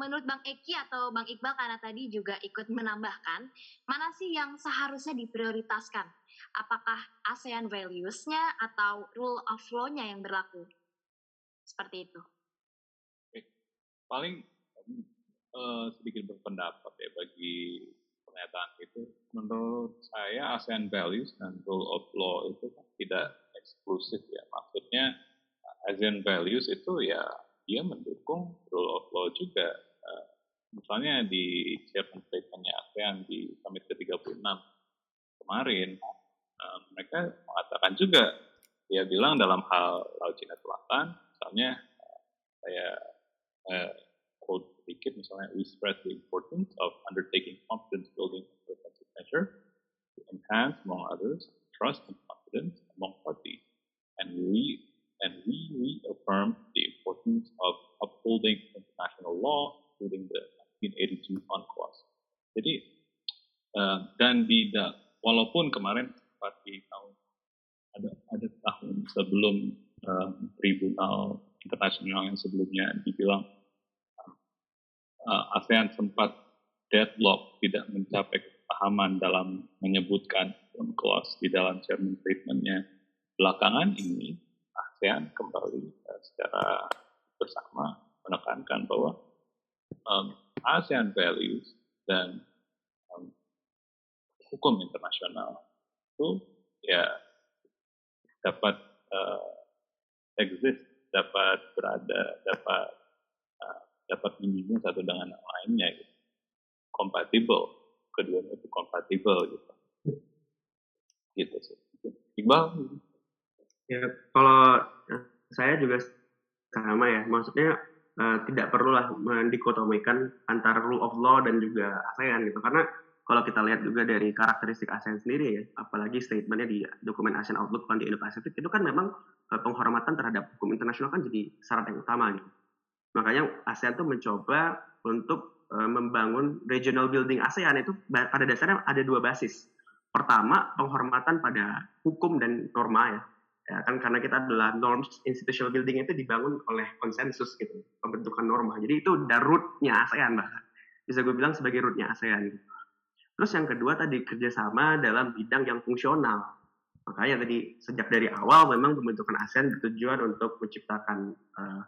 menurut Bang Eki atau Bang Iqbal karena tadi juga ikut menambahkan, mana sih yang seharusnya diprioritaskan apakah ASEAN values-nya atau rule of law-nya yang berlaku? Seperti itu. Paling uh, sedikit berpendapat ya bagi pernyataan itu. Menurut saya ASEAN values dan rule of law itu kan tidak eksklusif ya. Maksudnya ASEAN values itu ya dia mendukung rule of law juga. Uh, misalnya di chairman statementnya ASEAN di summit ke-36 kemarin uh, mereka mengatakan juga dia bilang dalam hal Laut Cina Selatan, misalnya uh, saya uh, quote sedikit misalnya we stress the importance of undertaking confidence building preventive measure to enhance among others trust and confidence among parties and we and we reaffirm the importance of upholding international law including the 1982 UNCLOS. Jadi uh, dan di walaupun kemarin tepat di tahun ada ada tahun sebelum uh, tribunal internasional yang sebelumnya dibilang uh, ASEAN sempat deadlock tidak mencapai kepahaman dalam menyebutkan clause di dalam chairman statementnya. Belakangan ini ASEAN kembali uh, secara bersama menekankan bahwa um, ASEAN values dan um, hukum internasional itu ya dapat uh, exist, dapat berada, dapat uh, dapat menyinggung satu dengan yang lainnya gitu. Kompatibel, keduanya itu kompatibel gitu. Gitu sih. Iqbal? Ya, kalau saya juga sama ya, maksudnya uh, tidak perlulah mendikotomikan antara rule of law dan juga ASEAN gitu, karena kalau kita lihat juga dari karakteristik ASEAN sendiri ya, apalagi statementnya di dokumen ASEAN Outlook on the Indo-Pacific itu kan memang uh, penghormatan terhadap hukum internasional kan jadi syarat yang utama gitu. Makanya ASEAN tuh mencoba untuk uh, membangun regional building ASEAN itu pada dasarnya ada dua basis. Pertama, penghormatan pada hukum dan norma ya. Ya, kan karena kita adalah norms institutional building itu dibangun oleh konsensus gitu, pembentukan norma. Jadi itu darutnya ASEAN bahkan. Bisa gue bilang sebagai rootnya ASEAN gitu. Terus yang kedua tadi kerjasama dalam bidang yang fungsional. Makanya tadi sejak dari awal memang pembentukan ASEAN bertujuan untuk menciptakan uh,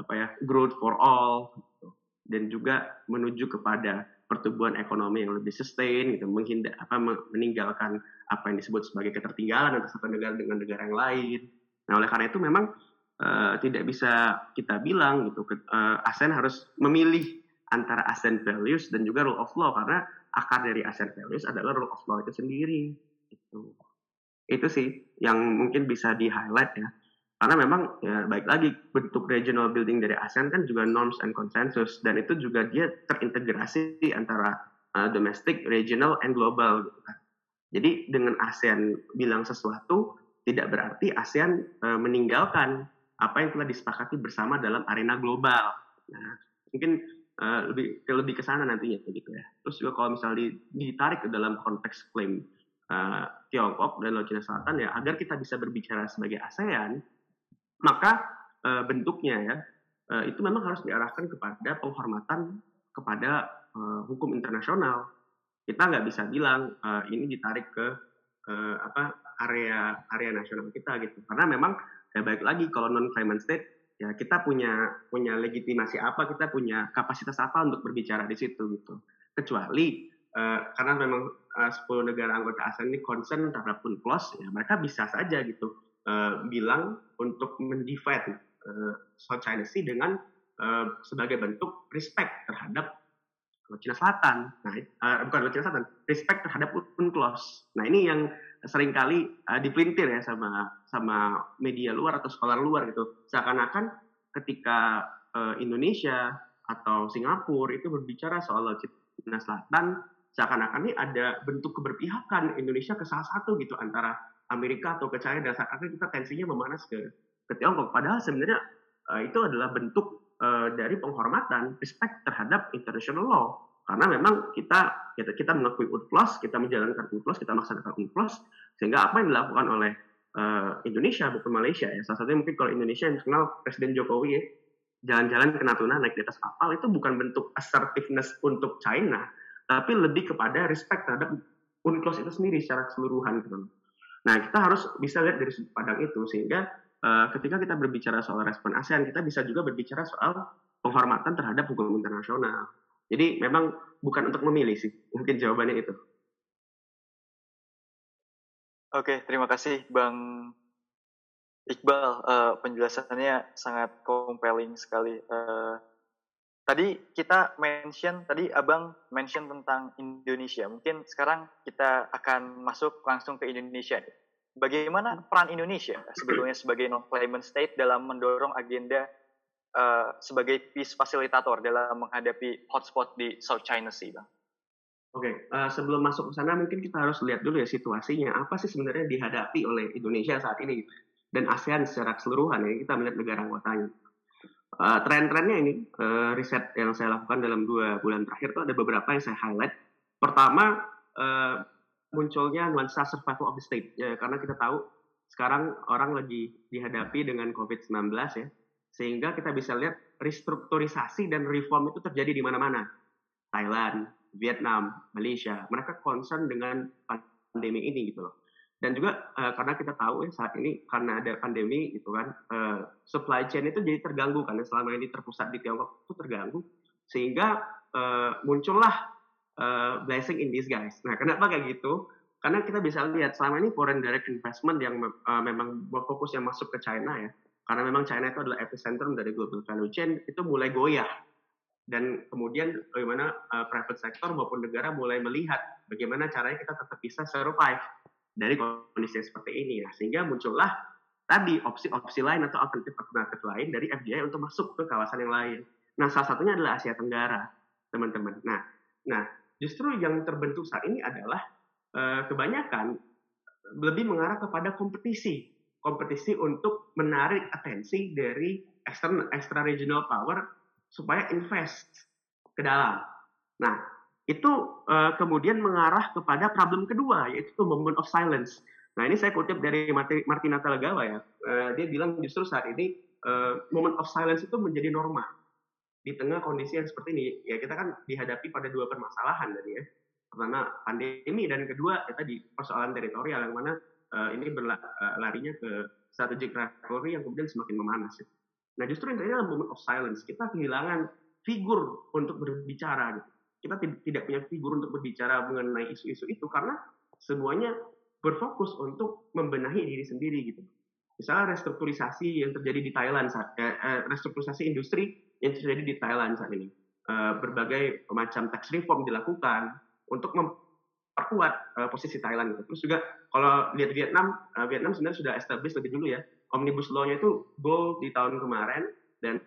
apa ya growth for all gitu. dan juga menuju kepada pertumbuhan ekonomi yang lebih sustain gitu menghindar apa meninggalkan apa yang disebut sebagai ketertinggalan antara satu negara dengan negara yang lain. Nah oleh karena itu memang uh, tidak bisa kita bilang gitu uh, ASEAN harus memilih antara ASEAN values dan juga rule of law karena akar dari ASEAN values adalah rule of law itu sendiri. Itu, itu sih yang mungkin bisa di highlight ya. Karena memang ya baik lagi bentuk regional building dari ASEAN kan juga norms and consensus dan itu juga dia terintegrasi antara uh, domestic, regional, and global. Gitu kan. Jadi dengan ASEAN bilang sesuatu tidak berarti ASEAN uh, meninggalkan apa yang telah disepakati bersama dalam arena global. Nah, mungkin uh, lebih lebih ke sana nantinya gitu ya. Terus juga kalau misalnya ditarik ke dalam konteks klaim uh, Tiongkok dan Laut Cina Selatan ya agar kita bisa berbicara sebagai ASEAN, maka uh, bentuknya ya uh, itu memang harus diarahkan kepada penghormatan kepada uh, hukum internasional. Kita nggak bisa bilang uh, ini ditarik ke uh, apa area area nasional kita gitu. Karena memang ya baik lagi kalau non claimant state ya kita punya punya legitimasi apa kita punya kapasitas apa untuk berbicara di situ gitu. Kecuali uh, karena memang uh, 10 negara anggota ASEAN ini concern terhadap UNCLOS ya mereka bisa saja gitu uh, bilang untuk mendivide uh, South China Sea dengan uh, sebagai bentuk respect terhadap Cina Selatan. Nah, uh, bukan Cina Selatan, respect terhadap UNCLOS. Nah, ini yang sering kali uh, dipelintir ya sama sama media luar atau sekolah luar gitu. Seakan-akan ketika uh, Indonesia atau Singapura itu berbicara soal Laut Cina Selatan, seakan-akan ini ada bentuk keberpihakan Indonesia ke salah satu gitu antara Amerika atau ke China dan seakan-akan kita tensinya memanas ke ke Tiongkok. Padahal sebenarnya uh, itu adalah bentuk uh, dari penghormatan respect terhadap international law karena memang kita kita, kita mengakui UNCLOS, kita menjalankan UNCLOS, kita melaksanakan UNCLOS, sehingga apa yang dilakukan oleh uh, Indonesia bukan Malaysia ya. Salah satunya mungkin kalau Indonesia yang dikenal Presiden Jokowi ya, jalan-jalan ke Natuna naik di atas kapal itu bukan bentuk assertiveness untuk China, tapi lebih kepada respect terhadap UNCLOS itu sendiri secara keseluruhan gitu. Nah kita harus bisa lihat dari sudut pandang itu sehingga uh, ketika kita berbicara soal respon ASEAN kita bisa juga berbicara soal penghormatan terhadap hukum internasional. Jadi memang bukan untuk memilih sih, mungkin jawabannya itu. Oke, terima kasih Bang Iqbal. Uh, penjelasannya sangat compelling sekali. Uh, tadi kita mention, tadi Abang mention tentang Indonesia. Mungkin sekarang kita akan masuk langsung ke Indonesia. Bagaimana peran Indonesia sebetulnya sebagai non-claimant state dalam mendorong agenda uh, sebagai peace fasilitator dalam menghadapi hotspot di South China Sea, Bang? Oke, okay. uh, eh, sebelum masuk ke sana mungkin kita harus lihat dulu ya situasinya apa sih sebenarnya dihadapi oleh Indonesia saat ini dan ASEAN secara keseluruhan ya kita melihat negara anggotanya. Uh, tren-trennya ini uh, riset yang saya lakukan dalam dua bulan terakhir itu ada beberapa yang saya highlight. Pertama uh, munculnya nuansa survival of the state. Ya karena kita tahu sekarang orang lagi dihadapi dengan COVID-19 ya. Sehingga kita bisa lihat restrukturisasi dan reform itu terjadi di mana-mana. Thailand, Vietnam, Malaysia, mereka concern dengan pandemi ini gitu loh. Dan juga uh, karena kita tahu ya saat ini karena ada pandemi gitu kan, uh, supply chain itu jadi terganggu karena selama ini terpusat di Tiongkok itu terganggu, sehingga uh, muncullah uh, blessing in disguise. Nah, kenapa kayak gitu? Karena kita bisa lihat selama ini foreign direct investment yang uh, memang berfokus yang masuk ke China ya, karena memang China itu adalah epicentrum dari global value chain, itu mulai goyah. Dan kemudian bagaimana uh, private sector maupun negara mulai melihat bagaimana caranya kita tetap bisa survive dari kondisi seperti ini ya. Sehingga muncullah tadi opsi-opsi lain atau alternatif-alternatif lain dari FDI untuk masuk ke kawasan yang lain. Nah, salah satunya adalah Asia Tenggara, teman-teman. Nah, nah justru yang terbentuk saat ini adalah uh, kebanyakan lebih mengarah kepada kompetisi, kompetisi untuk menarik atensi dari extra, extra regional power supaya invest ke dalam. Nah, itu uh, kemudian mengarah kepada problem kedua, yaitu moment of silence Nah ini saya kutip dari Martina Talagawa ya. Uh, dia bilang justru saat ini moment of silence itu menjadi norma di tengah kondisi yang seperti ini. Ya kita kan dihadapi pada dua permasalahan tadi ya. Pertama pandemi dan kedua ya tadi persoalan teritorial yang mana uh, ini berlarinya ke strategic rivalry yang kemudian semakin memanas. Ya. Nah justru ini adalah moment of silence. Kita kehilangan figur untuk berbicara gitu. Kita tidak punya figur untuk berbicara mengenai isu-isu itu karena semuanya berfokus untuk membenahi diri sendiri gitu. Misalnya restrukturisasi yang terjadi di Thailand eh, eh, restrukturisasi industri yang terjadi di Thailand saat ini. Eh, berbagai macam tax reform dilakukan untuk memperkuat eh, posisi Thailand gitu. Terus juga kalau lihat Vietnam, eh, Vietnam sebenarnya sudah established lebih dulu ya. Omnibus law-nya itu goal di tahun kemarin dan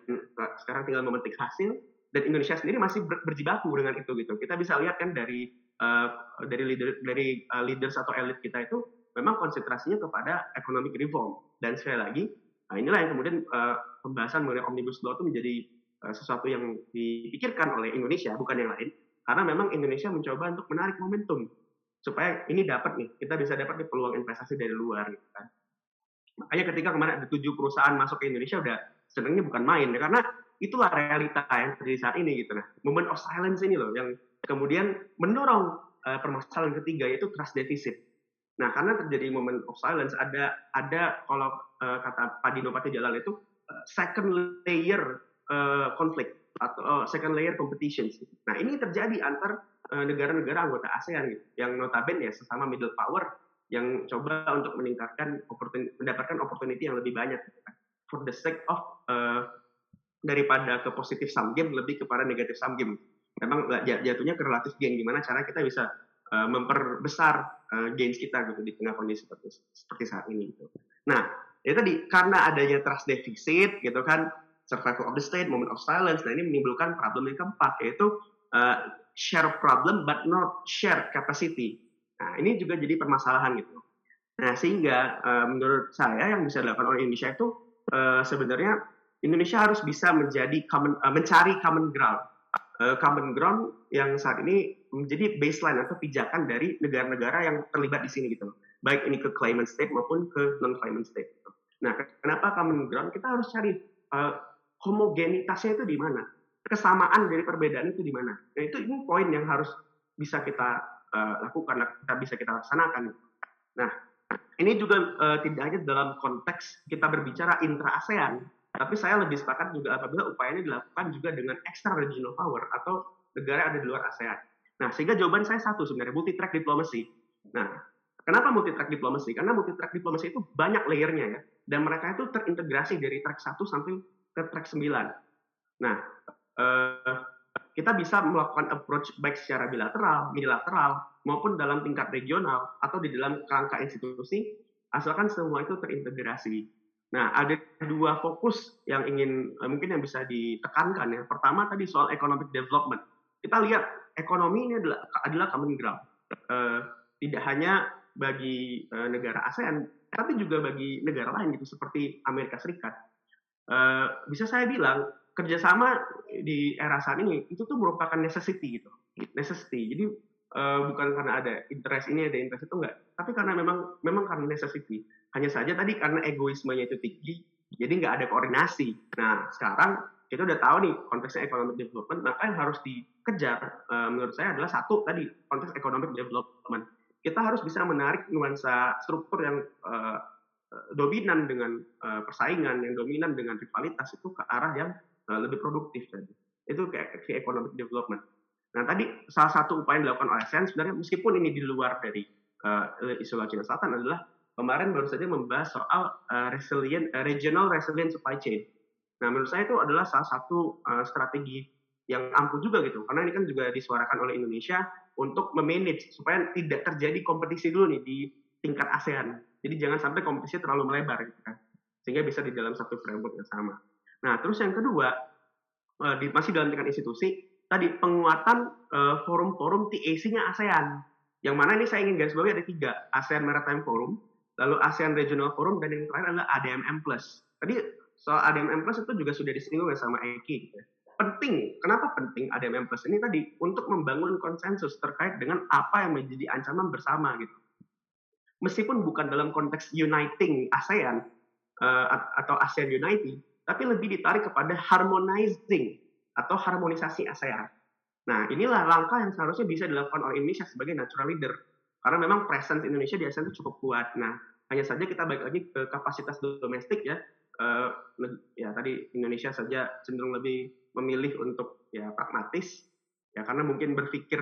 sekarang tinggal memetik hasil dan Indonesia sendiri masih ber, berjibaku dengan itu gitu. Kita bisa lihat kan dari uh, dari leader dari uh, leaders atau elit kita itu memang konsentrasinya kepada economic reform dan sekali lagi nah inilah yang kemudian uh, pembahasan mengenai omnibus law itu menjadi uh, sesuatu yang dipikirkan oleh Indonesia bukan yang lain karena memang Indonesia mencoba untuk menarik momentum supaya ini dapat nih kita bisa dapat nih peluang investasi dari luar gitu kan makanya ketika kemarin ada tujuh perusahaan masuk ke Indonesia udah senangnya bukan main ya karena itulah realita yang terjadi saat ini gitu nah moment of silence ini loh yang kemudian mendorong uh, permasalahan ketiga yaitu trust deficit. Nah, karena terjadi moment of silence, ada ada kalau uh, kata Pak Dino Pati Jalal itu uh, second layer uh, konflik atau uh, second layer competitions. Nah, ini terjadi antar negara-negara uh, anggota ASEAN gitu, yang notabene ya sesama middle power yang coba untuk meningkatkan opportunity, mendapatkan opportunity yang lebih banyak gitu kan. for the sake of uh, daripada ke positif sum game lebih kepada negatif sum game memang jatuhnya ke relatif gain gimana cara kita bisa uh, memperbesar uh, gains kita gitu di tengah kondisi seperti seperti saat ini gitu. Nah, itu tadi karena adanya trust deficit gitu kan survival of the state, moment of silence, nah ini menimbulkan problem yang keempat yaitu uh, share problem but not share capacity. Nah, ini juga jadi permasalahan gitu. Nah, sehingga uh, menurut saya yang bisa dilakukan oleh Indonesia itu uh, sebenarnya Indonesia harus bisa menjadi common, uh, mencari common ground common ground yang saat ini menjadi baseline atau pijakan dari negara-negara yang terlibat di sini gitu. Baik ini ke claimant state maupun ke non claimant state. Gitu. Nah, kenapa common ground? Kita harus cari uh, homogenitasnya itu di mana, kesamaan dari perbedaan itu di mana. Nah, itu ini poin yang harus bisa kita uh, lakukan, kita bisa kita laksanakan. Nah, ini juga uh, tidak hanya dalam konteks kita berbicara intra ASEAN, tapi saya lebih sepakat juga apabila upaya ini dilakukan juga dengan extra regional power atau negara ada di luar ASEAN. Nah, sehingga jawaban saya satu sebenarnya, multi track diplomasi. Nah, kenapa multi track diplomasi? Karena multi track diplomasi itu banyak layernya ya. Dan mereka itu terintegrasi dari track 1 sampai ke track 9. Nah, eh, kita bisa melakukan approach baik secara bilateral, unilateral, maupun dalam tingkat regional atau di dalam kerangka institusi, asalkan semua itu terintegrasi. Nah, ada dua fokus yang ingin eh, mungkin yang bisa ditekankan ya. Pertama tadi soal economic development. Kita lihat ekonomi ini adalah adalah common ground. Uh, tidak hanya bagi uh, negara ASEAN, tapi juga bagi negara lain gitu seperti Amerika Serikat. Uh, bisa saya bilang kerjasama di era saat ini itu tuh merupakan necessity gitu, necessity. Jadi uh, bukan karena ada interest ini ada interest itu enggak. Tapi karena memang memang karena necessity. Hanya saja tadi karena egoismenya itu tinggi jadi nggak ada koordinasi. Nah sekarang kita udah tahu nih konteksnya economic development maka yang harus dikejar uh, menurut saya adalah satu tadi konteks economic development. Kita harus bisa menarik nuansa struktur yang uh, dominan dengan uh, persaingan yang dominan dengan rivalitas itu ke arah yang uh, lebih produktif tadi itu kayak economic development Nah tadi salah satu upaya yang dilakukan oleh ASEAN sebenarnya meskipun ini di luar dari uh, Laut Cina Selatan adalah kemarin baru saja membahas soal uh, resilient uh, regional resilient supply chain. Nah menurut saya itu adalah salah satu uh, strategi yang ampuh juga gitu karena ini kan juga disuarakan oleh Indonesia untuk memanage supaya tidak terjadi kompetisi dulu nih di tingkat ASEAN. Jadi jangan sampai kompetisi terlalu melebar gitu kan. Sehingga bisa di dalam satu framework yang sama. Nah, terus yang kedua di, masih dalam tingkat institusi tadi penguatan forum-forum TAC-nya ASEAN. Yang mana ini saya ingin garis bawahi ada tiga, ASEAN Maritime Forum, lalu ASEAN Regional Forum, dan yang terakhir adalah ADMM. Tadi soal ADMM Plus itu juga sudah disinggung ya sama Eki. Gitu ya penting. Kenapa penting ADMM Plus ini tadi? Untuk membangun konsensus terkait dengan apa yang menjadi ancaman bersama gitu. Meskipun bukan dalam konteks uniting ASEAN uh, atau ASEAN Uniting, tapi lebih ditarik kepada harmonizing atau harmonisasi ASEAN. Nah, inilah langkah yang seharusnya bisa dilakukan oleh Indonesia sebagai natural leader. Karena memang presence Indonesia di ASEAN itu cukup kuat. Nah, hanya saja kita balik lagi ke kapasitas domestik ya. Uh, ya tadi Indonesia saja cenderung lebih memilih untuk ya pragmatis ya karena mungkin berpikir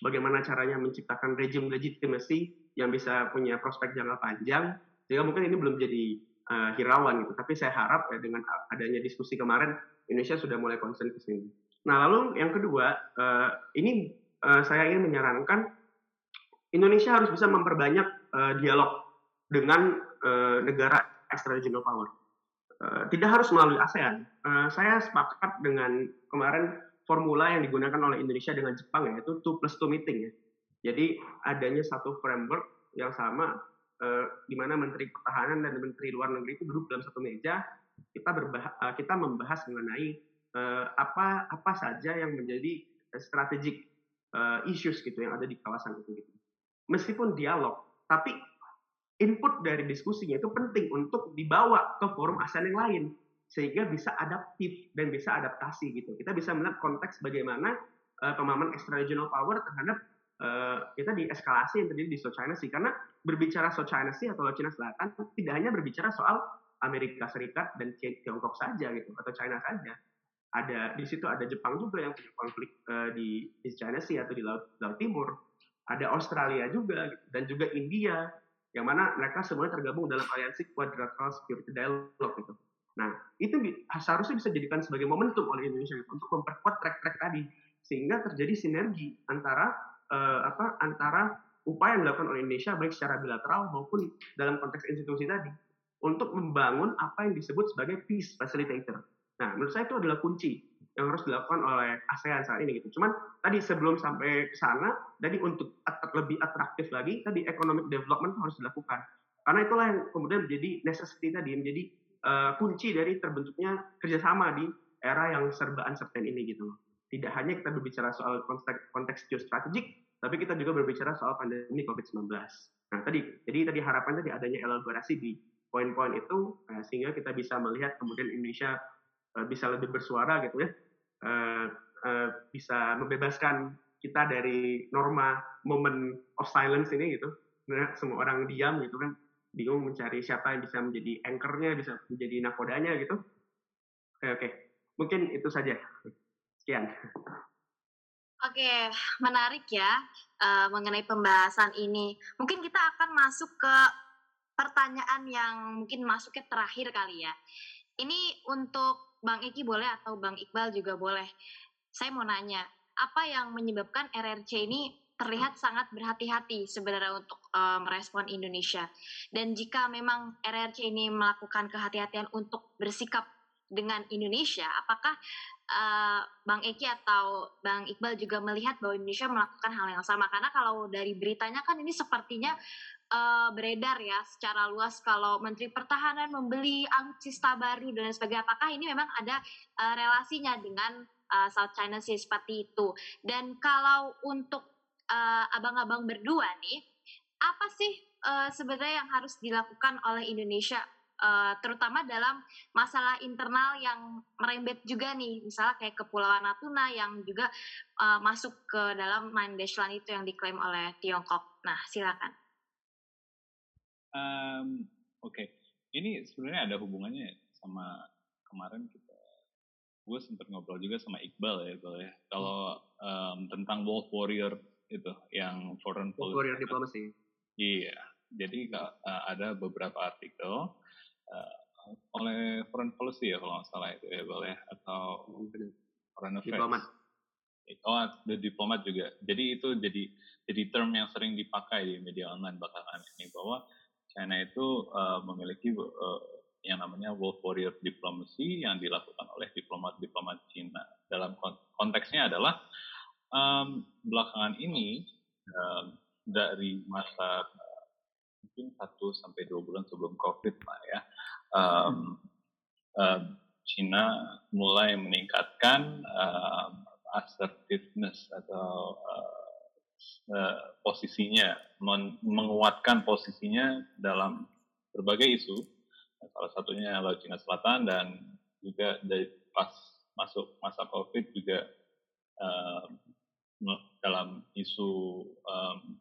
bagaimana caranya menciptakan rejim legitimasi yang bisa punya prospek jangka panjang sehingga mungkin ini belum jadi uh, hirauan gitu tapi saya harap ya dengan adanya diskusi kemarin Indonesia sudah mulai konsen ke sini. Nah lalu yang kedua uh, ini uh, saya ingin menyarankan Indonesia harus bisa memperbanyak uh, dialog dengan uh, negara extra regional power. Eh, tidak harus melalui ASEAN. Uh, saya sepakat dengan kemarin formula yang digunakan oleh Indonesia dengan Jepang yaitu two plus two meeting ya. Jadi adanya satu framework yang sama uh, di mana Menteri Pertahanan dan Menteri Luar Negeri itu duduk dalam satu meja kita berbah uh, kita membahas mengenai uh, apa apa saja yang menjadi strategic uh, issues gitu yang ada di kawasan itu gitu. Meskipun dialog, tapi input dari diskusinya itu penting untuk dibawa ke forum ASEAN yang lain sehingga bisa adaptif dan bisa adaptasi gitu. Kita bisa melihat konteks bagaimana uh, pemahaman extra regional power terhadap uh, kita di eskalasi yang terjadi di South China Sea karena berbicara South China Sea atau Laut Cina Selatan tidak hanya berbicara soal Amerika Serikat dan Tiongkok saja gitu atau China saja. Ada di situ ada Jepang juga yang punya konflik uh, di, di China Sea atau di Laut, Laut Timur. Ada Australia juga gitu, dan juga India yang mana mereka semuanya tergabung dalam aliansi Quadrilateral Security Dialogue gitu. Nah, itu seharusnya bisa dijadikan sebagai momentum oleh Indonesia gitu, untuk memperkuat track-track tadi sehingga terjadi sinergi antara uh, apa antara upaya yang dilakukan oleh Indonesia baik secara bilateral maupun dalam konteks institusi tadi untuk membangun apa yang disebut sebagai peace facilitator. Nah, menurut saya itu adalah kunci yang harus dilakukan oleh ASEAN saat ini gitu. Cuman tadi sebelum sampai ke sana, tadi untuk lebih atraktif lagi, tadi economic development harus dilakukan. Karena itulah yang kemudian menjadi necessity tadi, menjadi uh, kunci dari terbentuknya kerjasama di era yang serba uncertain ini gitu. Tidak hanya kita berbicara soal konteks, konteks geostrategik, tapi kita juga berbicara soal pandemi COVID-19. Nah tadi, jadi tadi harapan tadi adanya elaborasi di poin-poin itu, nah, sehingga kita bisa melihat kemudian Indonesia uh, bisa lebih bersuara gitu ya uh, uh, bisa membebaskan kita dari norma moment of silence ini gitu. Nah, semua orang diam gitu kan, bingung mencari siapa yang bisa menjadi anchornya, bisa menjadi nakodanya gitu. Oke, oke. Mungkin itu saja. Sekian. Oke, menarik ya uh, mengenai pembahasan ini. Mungkin kita akan masuk ke pertanyaan yang mungkin masuknya terakhir kali ya. Ini untuk Bang Iki boleh atau Bang Iqbal juga boleh. Saya mau nanya, apa yang menyebabkan RRC ini terlihat sangat berhati-hati sebenarnya untuk uh, merespon Indonesia. Dan jika memang RRC ini melakukan kehati-hatian untuk bersikap dengan Indonesia, apakah uh, Bang Eki atau Bang Iqbal juga melihat bahwa Indonesia melakukan hal yang sama? Karena kalau dari beritanya kan ini sepertinya uh, beredar ya secara luas kalau Menteri Pertahanan membeli alutsista baru dan sebagainya. Apakah ini memang ada uh, relasinya dengan uh, South China Sea seperti itu? Dan kalau untuk abang-abang uh, berdua nih, apa sih uh, sebenarnya yang harus dilakukan oleh Indonesia uh, terutama dalam masalah internal yang merembet juga nih, misalnya kayak Kepulauan Natuna yang juga uh, masuk ke dalam Nine Dash Line itu yang diklaim oleh Tiongkok. Nah, silakan. Um, Oke, okay. ini sebenarnya ada hubungannya sama kemarin kita gue sempat ngobrol juga sama Iqbal ya, Iqbal ya. Kalau um, tentang Wolf Warrior itu yang foreign policy. Warrior diplomacy. Iya, jadi uh, ada beberapa artikel uh, oleh foreign policy ya kalau nggak salah itu ya, ya, atau foreign affairs. Diplomat. Oh, the diplomat juga. Jadi itu jadi jadi term yang sering dipakai di media online belakangan ini bahwa China itu uh, memiliki uh, yang namanya Wolf Warrior Diplomacy yang dilakukan oleh diplomat-diplomat Cina. Dalam konteksnya adalah um, belakangan ini um, dari masa mungkin satu sampai dua bulan sebelum COVID lah ya, um, uh, Cina mulai meningkatkan um, assertiveness atau uh, uh, posisinya, menguatkan posisinya dalam berbagai isu salah satunya Laut Cina Selatan dan juga dari pas masuk masa COVID juga um, dalam isu um,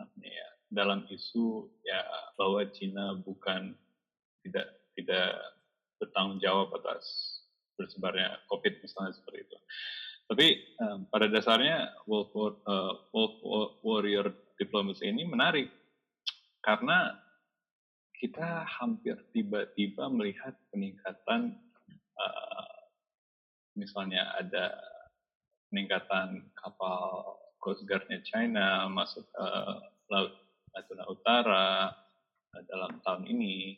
namanya ya dalam isu ya bahwa Cina bukan tidak tidak bertanggung jawab atas bersebarnya COVID misalnya seperti itu. Tapi um, pada dasarnya Wolf, uh, Wolf Warrior Diplomacy ini menarik karena kita hampir tiba-tiba melihat peningkatan uh, misalnya ada peningkatan kapal Coast Guard-nya China masuk ke Laut Natuna Utara uh, dalam tahun ini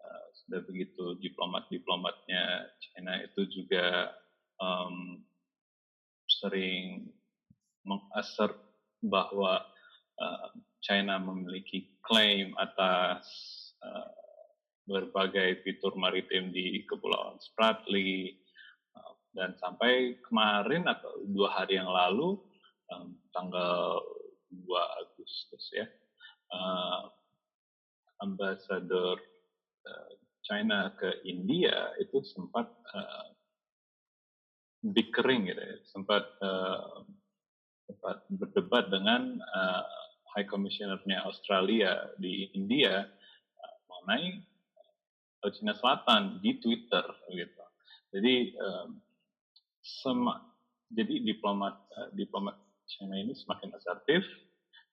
uh, sudah begitu diplomat-diplomatnya China itu juga um, sering mengassert bahwa uh, China memiliki klaim atas uh, berbagai fitur maritim di Kepulauan Spratly dan sampai kemarin atau dua hari yang lalu tanggal 2 Agustus ya uh, ambasador uh, China ke India itu sempat uh, bickering gitu ya, sempat uh, sempat berdebat dengan uh, High Commissioner-nya Australia di India mengenai Laut Cina Selatan di Twitter gitu. Jadi um, sema, jadi diplomat uh, diplomat China ini semakin asertif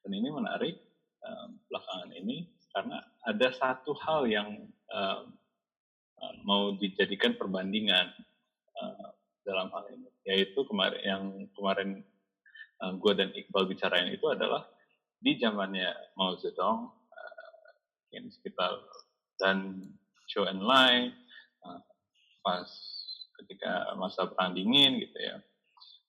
dan ini menarik um, belakangan ini karena ada satu hal yang um, mau dijadikan perbandingan uh, dalam hal ini yaitu kemarin yang kemarin uh, gue dan Iqbal bicarain itu adalah di zamannya Mao Zedong uh, sekitar dan and lie uh, pas ketika masa perang dingin gitu ya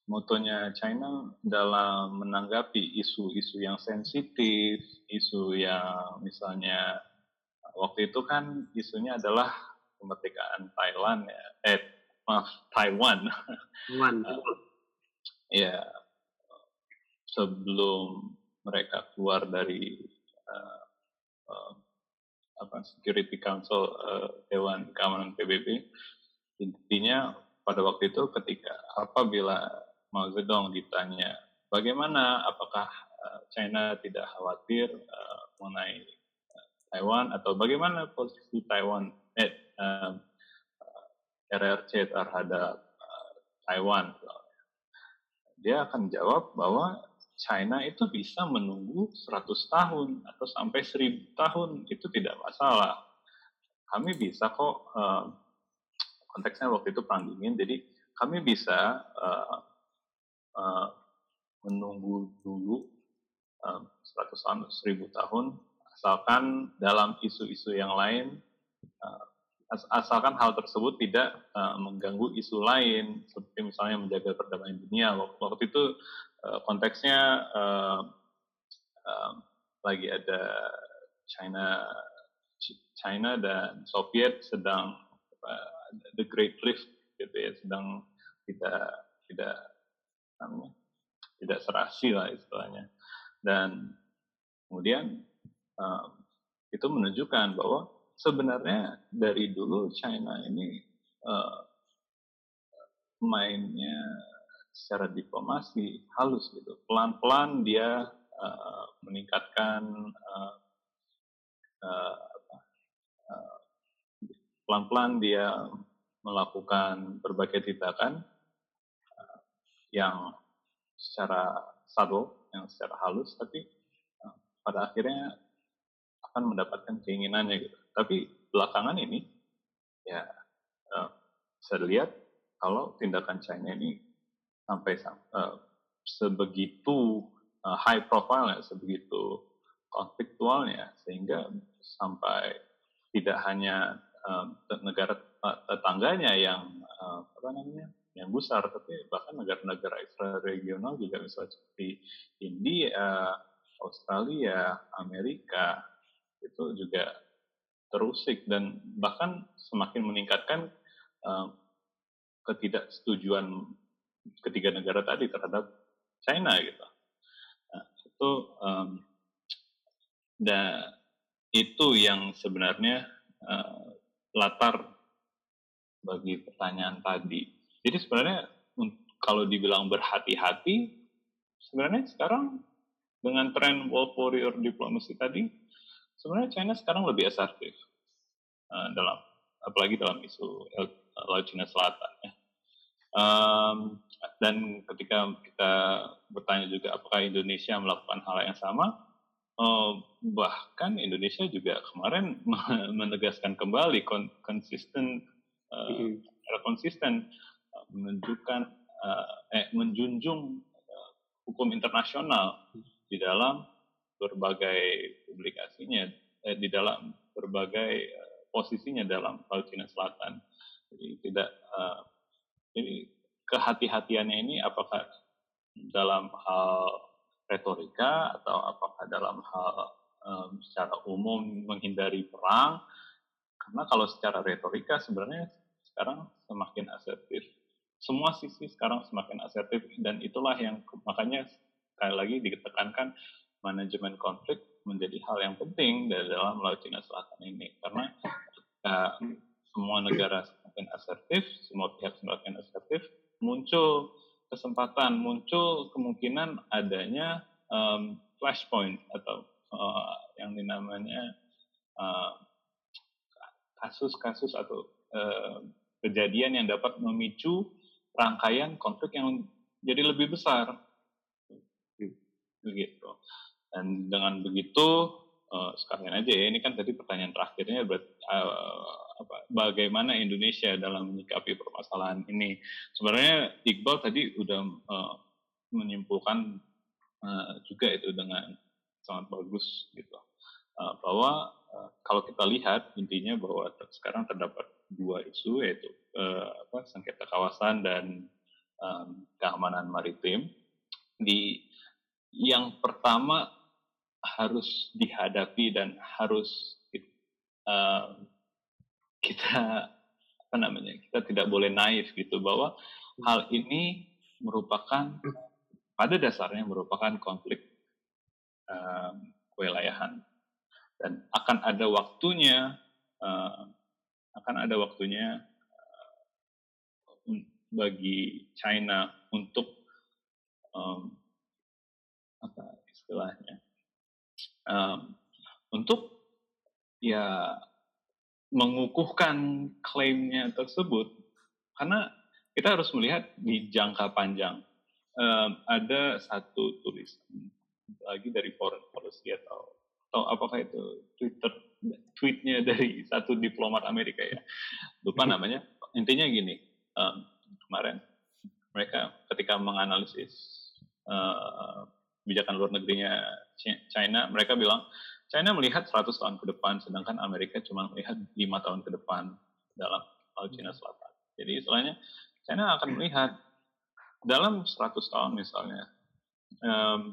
motonya China dalam menanggapi isu-isu yang sensitif isu yang misalnya waktu itu kan isunya adalah kemerdekaan Thailand ya. Eh maaf Taiwan. Taiwan [LAUGHS] uh, ya sebelum mereka keluar dari uh, uh, apa Security Council uh, Dewan Keamanan PBB intinya pada waktu itu ketika apabila Mao Zedong ditanya bagaimana? Apakah uh, China tidak khawatir uh, mengenai uh, Taiwan? Atau bagaimana posisi Taiwan eh, uh, RRC terhadap uh, Taiwan? Dia akan jawab bahwa China itu bisa menunggu 100 tahun atau sampai 1000 tahun. Itu tidak masalah. Kami bisa kok uh, konteksnya waktu itu perang dingin, jadi kami bisa uh, uh, menunggu dulu uh, 100 tahun, 1000 tahun, asalkan dalam isu-isu yang lain, uh, asalkan hal tersebut tidak uh, mengganggu isu lain, seperti misalnya menjaga perdamaian dunia. Waktu itu Eh, konteksnya uh, uh, lagi ada China China dan Soviet sedang uh, the Great Rift gitu ya sedang tidak tidak tidak serasi lah istilahnya. Dan kemudian um, itu menunjukkan bahwa sebenarnya dari dulu China ini uh, mainnya secara diplomasi halus gitu. Pelan-pelan dia uh, meningkatkan uh, uh, pelan-pelan dia melakukan berbagai tindakan yang secara subtle, yang secara halus, tapi uh, pada akhirnya akan mendapatkan keinginannya gitu. Tapi belakangan ini ya uh, saya lihat kalau tindakan China ini sampai uh, sebegitu high profile, sebegitu konfliktualnya sehingga sampai tidak hanya negara tetangganya yang apa namanya yang besar tapi bahkan negara-negara ekstra regional juga misalnya seperti India, Australia, Amerika itu juga terusik dan bahkan semakin meningkatkan uh, ketidaksetujuan ketiga negara tadi terhadap China gitu. Nah, itu um, dan itu yang sebenarnya uh, latar bagi pertanyaan tadi. Jadi sebenarnya kalau dibilang berhati-hati, sebenarnya sekarang dengan tren World Warrior Diplomacy tadi, sebenarnya China sekarang lebih asertif uh, dalam apalagi dalam isu Laut Cina Selatan ya. Um, dan ketika kita bertanya juga apakah Indonesia melakukan hal yang sama, uh, bahkan Indonesia juga kemarin [LAUGHS] menegaskan kembali kon konsisten, uh, konsisten uh, menunjukkan uh, eh, menjunjung uh, hukum internasional di dalam berbagai publikasinya, eh, di dalam berbagai uh, posisinya dalam Laut Cina Selatan. Jadi tidak uh, jadi kehati-hatiannya ini apakah dalam hal retorika atau apakah dalam hal um, secara umum menghindari perang? Karena kalau secara retorika sebenarnya sekarang semakin asertif. Semua sisi sekarang semakin asertif dan itulah yang makanya sekali lagi ditekankan manajemen konflik menjadi hal yang penting dari dalam Laut Cina Selatan ini. Karena uh, [LAUGHS] semua negara semakin asertif, semua pihak semakin asertif, muncul kesempatan, muncul kemungkinan adanya um, flashpoint atau uh, yang dinamanya kasus-kasus uh, atau uh, kejadian yang dapat memicu rangkaian konflik yang jadi lebih besar. Begitu. Dan dengan begitu, uh, sekalian aja ya, ini kan tadi pertanyaan terakhirnya berarti, uh, apa, bagaimana Indonesia dalam menyikapi permasalahan ini. Sebenarnya Iqbal tadi udah uh, menyimpulkan uh, juga itu dengan sangat bagus gitu bahwa uh, kalau kita lihat intinya bahwa sekarang terdapat dua isu yaitu uh, apa, sengketa kawasan dan um, keamanan maritim. Di yang pertama harus dihadapi dan harus uh, kita apa namanya kita tidak boleh naif gitu bahwa hal ini merupakan pada dasarnya merupakan konflik um, kewilayahan dan akan ada waktunya uh, akan ada waktunya uh, bagi China untuk um, apa istilahnya um, untuk ya mengukuhkan klaimnya tersebut. Karena kita harus melihat di jangka panjang um, ada satu tulisan lagi dari foreign policy atau atau apakah itu Twitter tweetnya dari satu diplomat Amerika ya lupa [LAUGHS] namanya intinya gini um, kemarin mereka ketika menganalisis uh, kebijakan luar negerinya China mereka bilang China melihat 100 tahun ke depan, sedangkan Amerika cuma melihat lima tahun ke depan dalam Laut Cina Selatan. Jadi istilahnya China akan melihat dalam 100 tahun misalnya, um,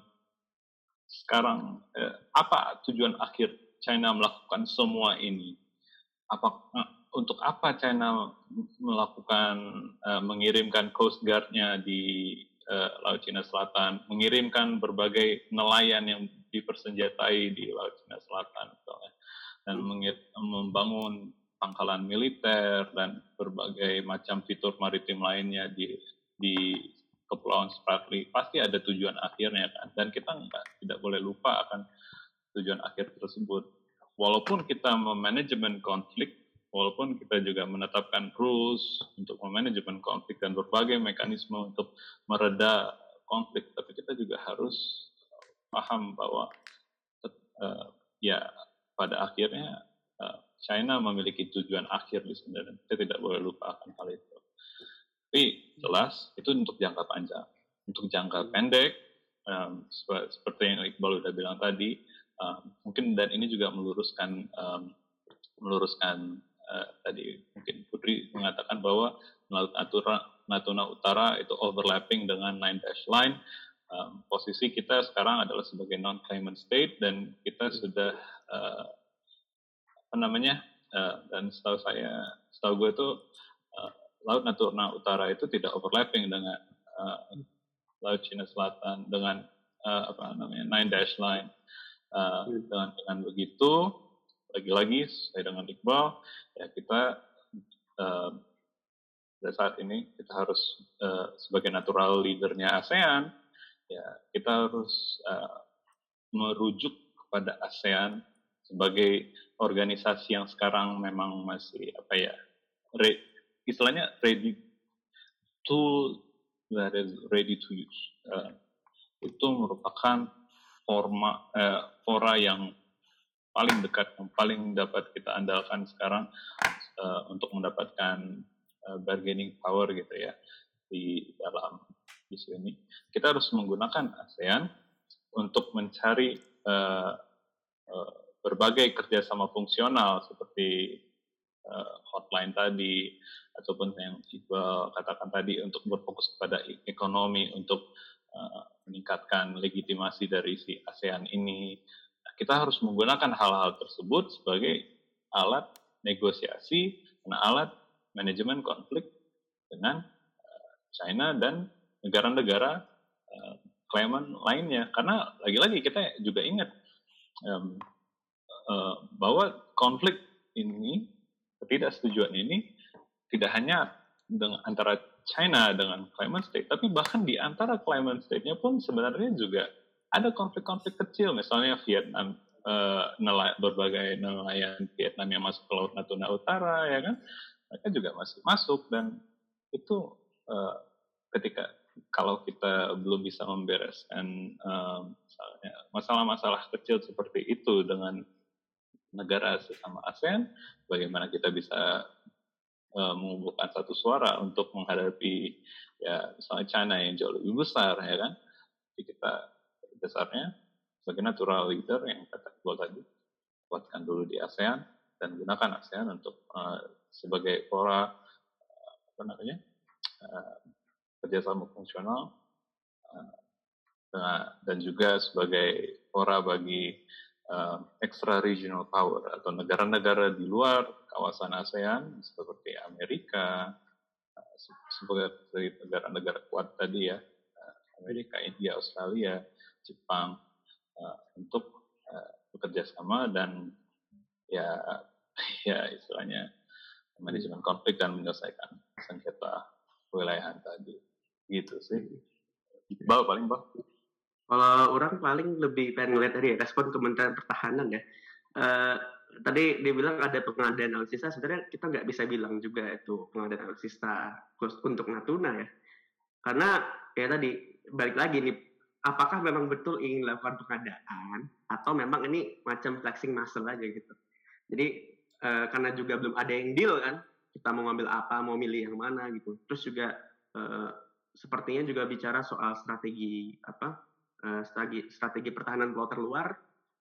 sekarang eh, apa tujuan akhir China melakukan semua ini? Apa eh, untuk apa China melakukan uh, mengirimkan Coast Guard-nya di uh, Laut Cina Selatan, mengirimkan berbagai nelayan yang dipersenjatai di Laut Cina Selatan misalnya, dan membangun pangkalan militer dan berbagai macam fitur maritim lainnya di di Kepulauan Spratly pasti ada tujuan akhirnya kan dan kita enggak, tidak boleh lupa akan tujuan akhir tersebut walaupun kita memanajemen konflik walaupun kita juga menetapkan rules untuk memanajemen konflik dan berbagai mekanisme untuk mereda konflik, tapi kita juga harus paham bahwa uh, ya pada akhirnya uh, China memiliki tujuan akhir di sini dan kita tidak boleh lupa akan hal itu. Tapi jelas itu untuk jangka panjang. Untuk jangka pendek, um, seperti yang Iqbal sudah bilang tadi, um, mungkin dan ini juga meluruskan um, meluruskan uh, tadi mungkin Putri mengatakan bahwa Laut Natuna, Natuna Utara itu overlapping dengan Nine Dash Line. Um, posisi kita sekarang adalah sebagai non-claimant state dan kita sudah uh, apa namanya uh, dan setahu saya setahu gue itu uh, laut Natuna Utara itu tidak overlapping dengan uh, laut Cina Selatan dengan uh, apa namanya nine dash line uh, hmm. dengan dengan begitu lagi-lagi saya dengan Iqbal ya kita uh, pada saat ini kita harus uh, sebagai natural leadernya ASEAN ya kita harus uh, merujuk kepada ASEAN sebagai organisasi yang sekarang memang masih apa ya re, istilahnya ready tool that is ready to use. Uh, itu merupakan forma uh, fora yang paling dekat yang paling dapat kita andalkan sekarang uh, untuk mendapatkan uh, bargaining power gitu ya di dalam isu ini. Kita harus menggunakan ASEAN untuk mencari uh, uh, berbagai kerjasama fungsional seperti uh, hotline tadi ataupun yang Iqbal katakan tadi untuk berfokus kepada ekonomi untuk uh, meningkatkan legitimasi dari si ASEAN ini. Nah, kita harus menggunakan hal-hal tersebut sebagai alat negosiasi dan alat manajemen konflik dengan uh, China dan negara-negara uh, klaiman lainnya. Karena lagi-lagi kita juga ingat um, uh, bahwa konflik ini, ketidaksetujuan ini tidak hanya dengan antara China dengan climate state, tapi bahkan di antara climate state-nya pun sebenarnya juga ada konflik-konflik kecil, misalnya Vietnam, uh, berbagai nelayan Vietnam yang masuk ke Laut Natuna Utara, ya kan, mereka juga masih masuk dan itu uh, ketika kalau kita belum bisa membereskan masalah-masalah kecil seperti itu dengan negara sesama ASEAN, bagaimana kita bisa uh, mengumpulkan satu suara untuk menghadapi ya misalnya China yang jauh lebih besar ya kan. Jadi kita besarnya sebagai natural leader yang kata gue tadi kuatkan dulu di ASEAN dan gunakan ASEAN untuk uh, sebagai fora apa namanya uh, kerjasama fungsional uh, dan juga sebagai fora bagi uh, extra regional power atau negara-negara di luar kawasan ASEAN seperti Amerika uh, sebagai negara-negara kuat tadi ya uh, Amerika, India, Australia, Jepang uh, untuk uh, bekerja sama dan ya [LAUGHS] ya istilahnya manajemen konflik dan menyelesaikan sengketa wilayahan tadi gitu sih. Bal paling bal. Kalau orang paling lebih pengen ngeliat dari respon Kementerian Pertahanan ya. Uh, tadi dia bilang ada pengadaan alutsista, sebenarnya kita nggak bisa bilang juga itu pengadaan alutsista untuk Natuna ya. Karena ya tadi balik lagi nih, apakah memang betul ingin melakukan pengadaan atau memang ini macam flexing muscle aja gitu. Jadi uh, karena juga belum ada yang deal kan, kita mau ngambil apa, mau milih yang mana gitu. Terus juga uh, sepertinya juga bicara soal strategi apa Eh, strategi, strategi pertahanan pulau terluar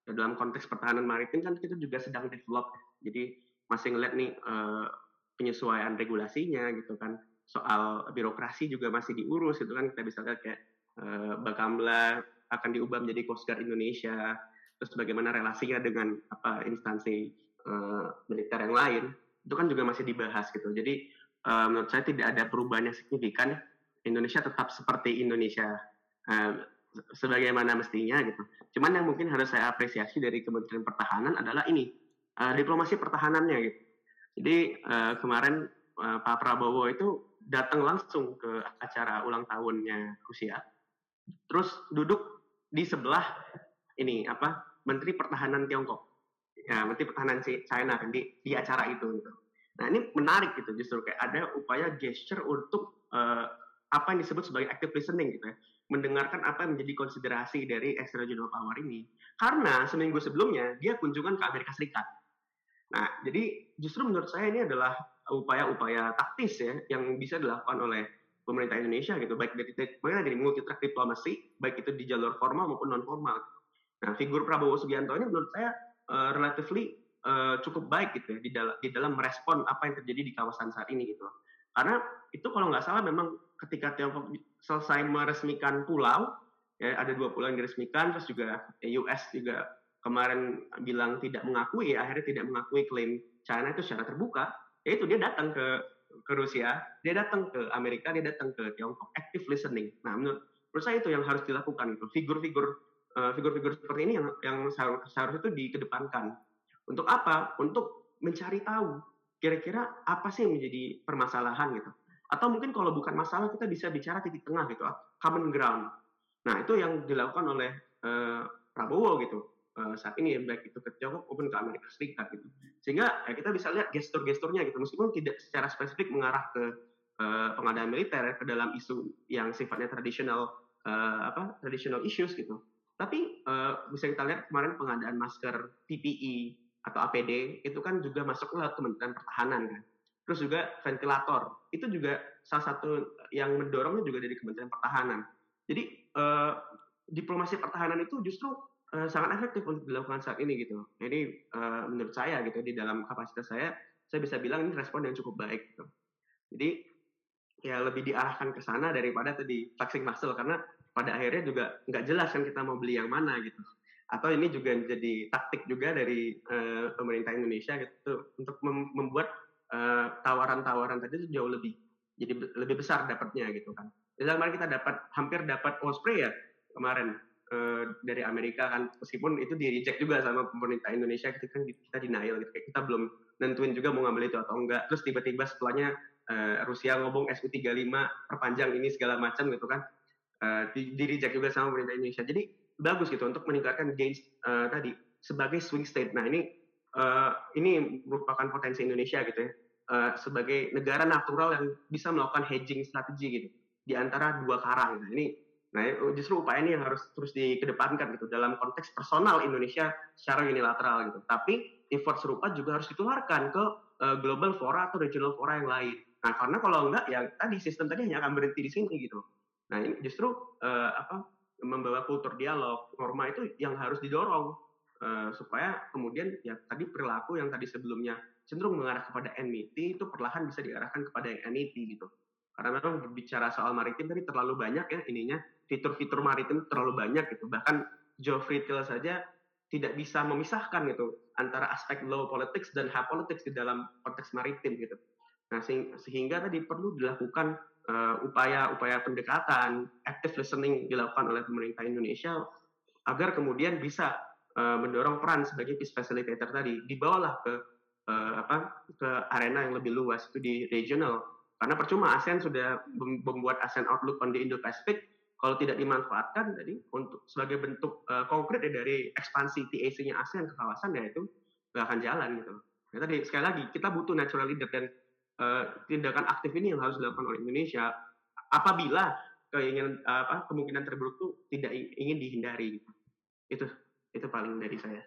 ya dalam konteks pertahanan maritim kan kita juga sedang develop jadi masih ngeliat nih uh, penyesuaian regulasinya gitu kan. Soal birokrasi juga masih diurus itu kan kita bisa lihat kayak uh, Bakamla akan diubah menjadi Coast Guard Indonesia terus bagaimana relasinya dengan apa instansi uh, militer yang lain itu kan juga masih dibahas gitu. Jadi uh, menurut saya tidak ada perubahan yang signifikan Indonesia tetap seperti Indonesia. Uh, sebagaimana mestinya gitu. Cuman yang mungkin harus saya apresiasi dari Kementerian Pertahanan adalah ini uh, diplomasi pertahanannya gitu. Jadi uh, kemarin uh, Pak Prabowo itu datang langsung ke acara ulang tahunnya Rusia. Terus duduk di sebelah ini apa Menteri Pertahanan Tiongkok. Ya, Menteri Pertahanan China di di acara itu gitu. Nah ini menarik gitu justru kayak ada upaya gesture untuk uh, apa yang disebut sebagai active listening gitu ya mendengarkan apa yang menjadi konsiderasi dari extraregional power ini. Karena seminggu sebelumnya dia kunjungan ke Amerika Serikat. Nah, jadi justru menurut saya ini adalah upaya-upaya taktis ya yang bisa dilakukan oleh pemerintah Indonesia gitu, baik dari dari multi track diplomasi, baik itu di jalur formal maupun non formal. Nah, figur Prabowo Subianto ini menurut saya uh, relatively uh, cukup baik gitu ya di dalam di dalam merespon apa yang terjadi di kawasan saat ini gitu. Karena itu kalau nggak salah memang ketika Tiongkok selesai meresmikan pulau, ya ada dua pulau yang diresmikan, terus juga US juga kemarin bilang tidak mengakui, akhirnya tidak mengakui klaim China itu secara terbuka, ya itu dia datang ke ke Rusia, dia datang ke Amerika, dia datang ke Tiongkok, active listening. Nah, menurut, menurut saya itu yang harus dilakukan itu. Figur-figur uh, figur-figur seperti ini yang yang seharusnya itu dikedepankan. Untuk apa? Untuk mencari tahu kira-kira apa sih yang menjadi permasalahan gitu atau mungkin kalau bukan masalah kita bisa bicara titik tengah gitu common ground. Nah itu yang dilakukan oleh uh, Prabowo gitu uh, saat ini baik itu ke Tiongkok maupun ke Amerika Serikat gitu. Sehingga ya, kita bisa lihat gestur-gesturnya gitu. Meskipun tidak secara spesifik mengarah ke uh, pengadaan militer ya, ke dalam isu yang sifatnya tradisional uh, apa traditional issues gitu. Tapi uh, bisa kita lihat kemarin pengadaan masker PPE atau APD itu kan juga masuk ke Kementerian Pertahanan kan. Terus juga ventilator itu juga salah satu yang mendorongnya juga dari Kementerian Pertahanan. Jadi eh, diplomasi pertahanan itu justru eh, sangat efektif untuk dilakukan saat ini gitu. Jadi eh, menurut saya gitu di dalam kapasitas saya saya bisa bilang ini respon yang cukup baik gitu. Jadi ya lebih diarahkan ke sana daripada tadi flexing muscle karena pada akhirnya juga nggak jelas kan kita mau beli yang mana gitu atau ini juga menjadi taktik juga dari uh, pemerintah Indonesia gitu untuk mem membuat uh, tawaran-tawaran tadi itu jauh lebih jadi lebih besar dapatnya gitu kan. Jadi kemarin kita dapat hampir dapat Osprey ya kemarin uh, dari Amerika kan meskipun itu di reject juga sama pemerintah Indonesia kita kan kita denial gitu kita belum nentuin juga mau ngambil itu atau enggak. Terus tiba-tiba setelahnya uh, Rusia ngomong SU35 perpanjang ini segala macam gitu kan. Uh, di, di reject juga sama pemerintah Indonesia. Jadi bagus gitu untuk meningkatkan gains uh, tadi sebagai swing state. Nah ini uh, ini merupakan potensi Indonesia gitu ya uh, sebagai negara natural yang bisa melakukan hedging strategi gitu di antara dua karang. Nah ini nah justru upaya ini yang harus terus dikedepankan gitu dalam konteks personal Indonesia secara unilateral gitu. Tapi effort serupa juga harus ditularkan ke uh, global fora atau regional fora yang lain. Nah karena kalau enggak ya tadi sistem tadi hanya akan berhenti di sini gitu. Nah ini justru uh, apa membawa kultur dialog norma itu yang harus didorong uh, supaya kemudian ya tadi perilaku yang tadi sebelumnya cenderung mengarah kepada enmity itu perlahan bisa diarahkan kepada yang amity gitu. Karena memang berbicara soal maritim tadi terlalu banyak ya ininya fitur-fitur maritim terlalu banyak gitu. Bahkan Geoffrey Till saja tidak bisa memisahkan gitu antara aspek low politics dan high politics di dalam konteks maritim gitu. Nah sehingga tadi perlu dilakukan upaya-upaya uh, pendekatan, active listening dilakukan oleh pemerintah Indonesia agar kemudian bisa uh, mendorong peran sebagai peace facilitator tadi. Dibawalah ke uh, apa ke arena yang lebih luas itu di regional. Karena percuma ASEAN sudah membuat ASEAN Outlook on the Indo-Pacific. Kalau tidak dimanfaatkan tadi untuk sebagai bentuk uh, konkret ya dari ekspansi TAC-nya ASEAN ke kawasan ya itu nggak akan jalan gitu. Ya, tadi sekali lagi kita butuh natural leader dan uh, tindakan aktif ini yang harus dilakukan oleh Indonesia. Apabila keinginan apa kemungkinan terburuk itu tidak ingin dihindari itu itu paling dari saya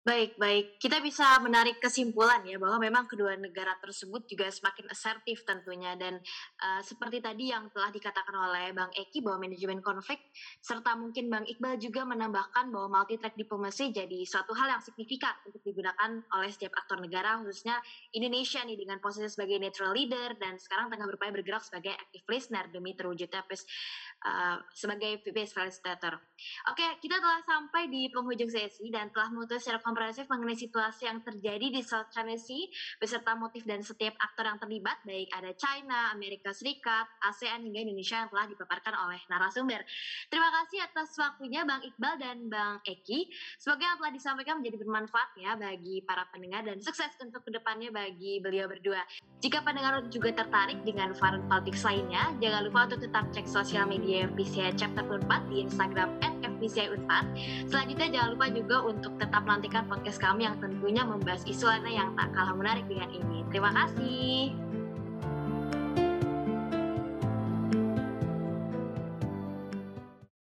Baik, baik. Kita bisa menarik kesimpulan ya bahwa memang kedua negara tersebut juga semakin asertif tentunya dan uh, seperti tadi yang telah dikatakan oleh Bang Eki bahwa manajemen konflik serta mungkin Bang Iqbal juga menambahkan bahwa multi track diplomasi jadi suatu hal yang signifikan untuk digunakan oleh setiap aktor negara khususnya Indonesia nih dengan posisi sebagai neutral leader dan sekarang tengah berupaya bergerak sebagai active listener demi terwujudnya uh, sebagai peace facilitator. Oke, kita telah sampai di penghujung sesi dan telah memutus secara komprehensif mengenai situasi yang terjadi di South China Sea beserta motif dan setiap aktor yang terlibat baik ada China, Amerika Serikat, ASEAN hingga Indonesia yang telah dipaparkan oleh narasumber. Terima kasih atas waktunya Bang Iqbal dan Bang Eki. Semoga yang telah disampaikan menjadi bermanfaat ya bagi para pendengar dan sukses untuk ke depannya bagi beliau berdua. Jika pendengar juga tertarik dengan varian politik lainnya, jangan lupa untuk tetap cek sosial media FBCI Chapter 4 di Instagram at Unpad. Selanjutnya jangan lupa juga untuk tetap nantikan mendengarkan podcast kami yang tentunya membahas isu lainnya yang tak kalah menarik dengan ini. Terima kasih.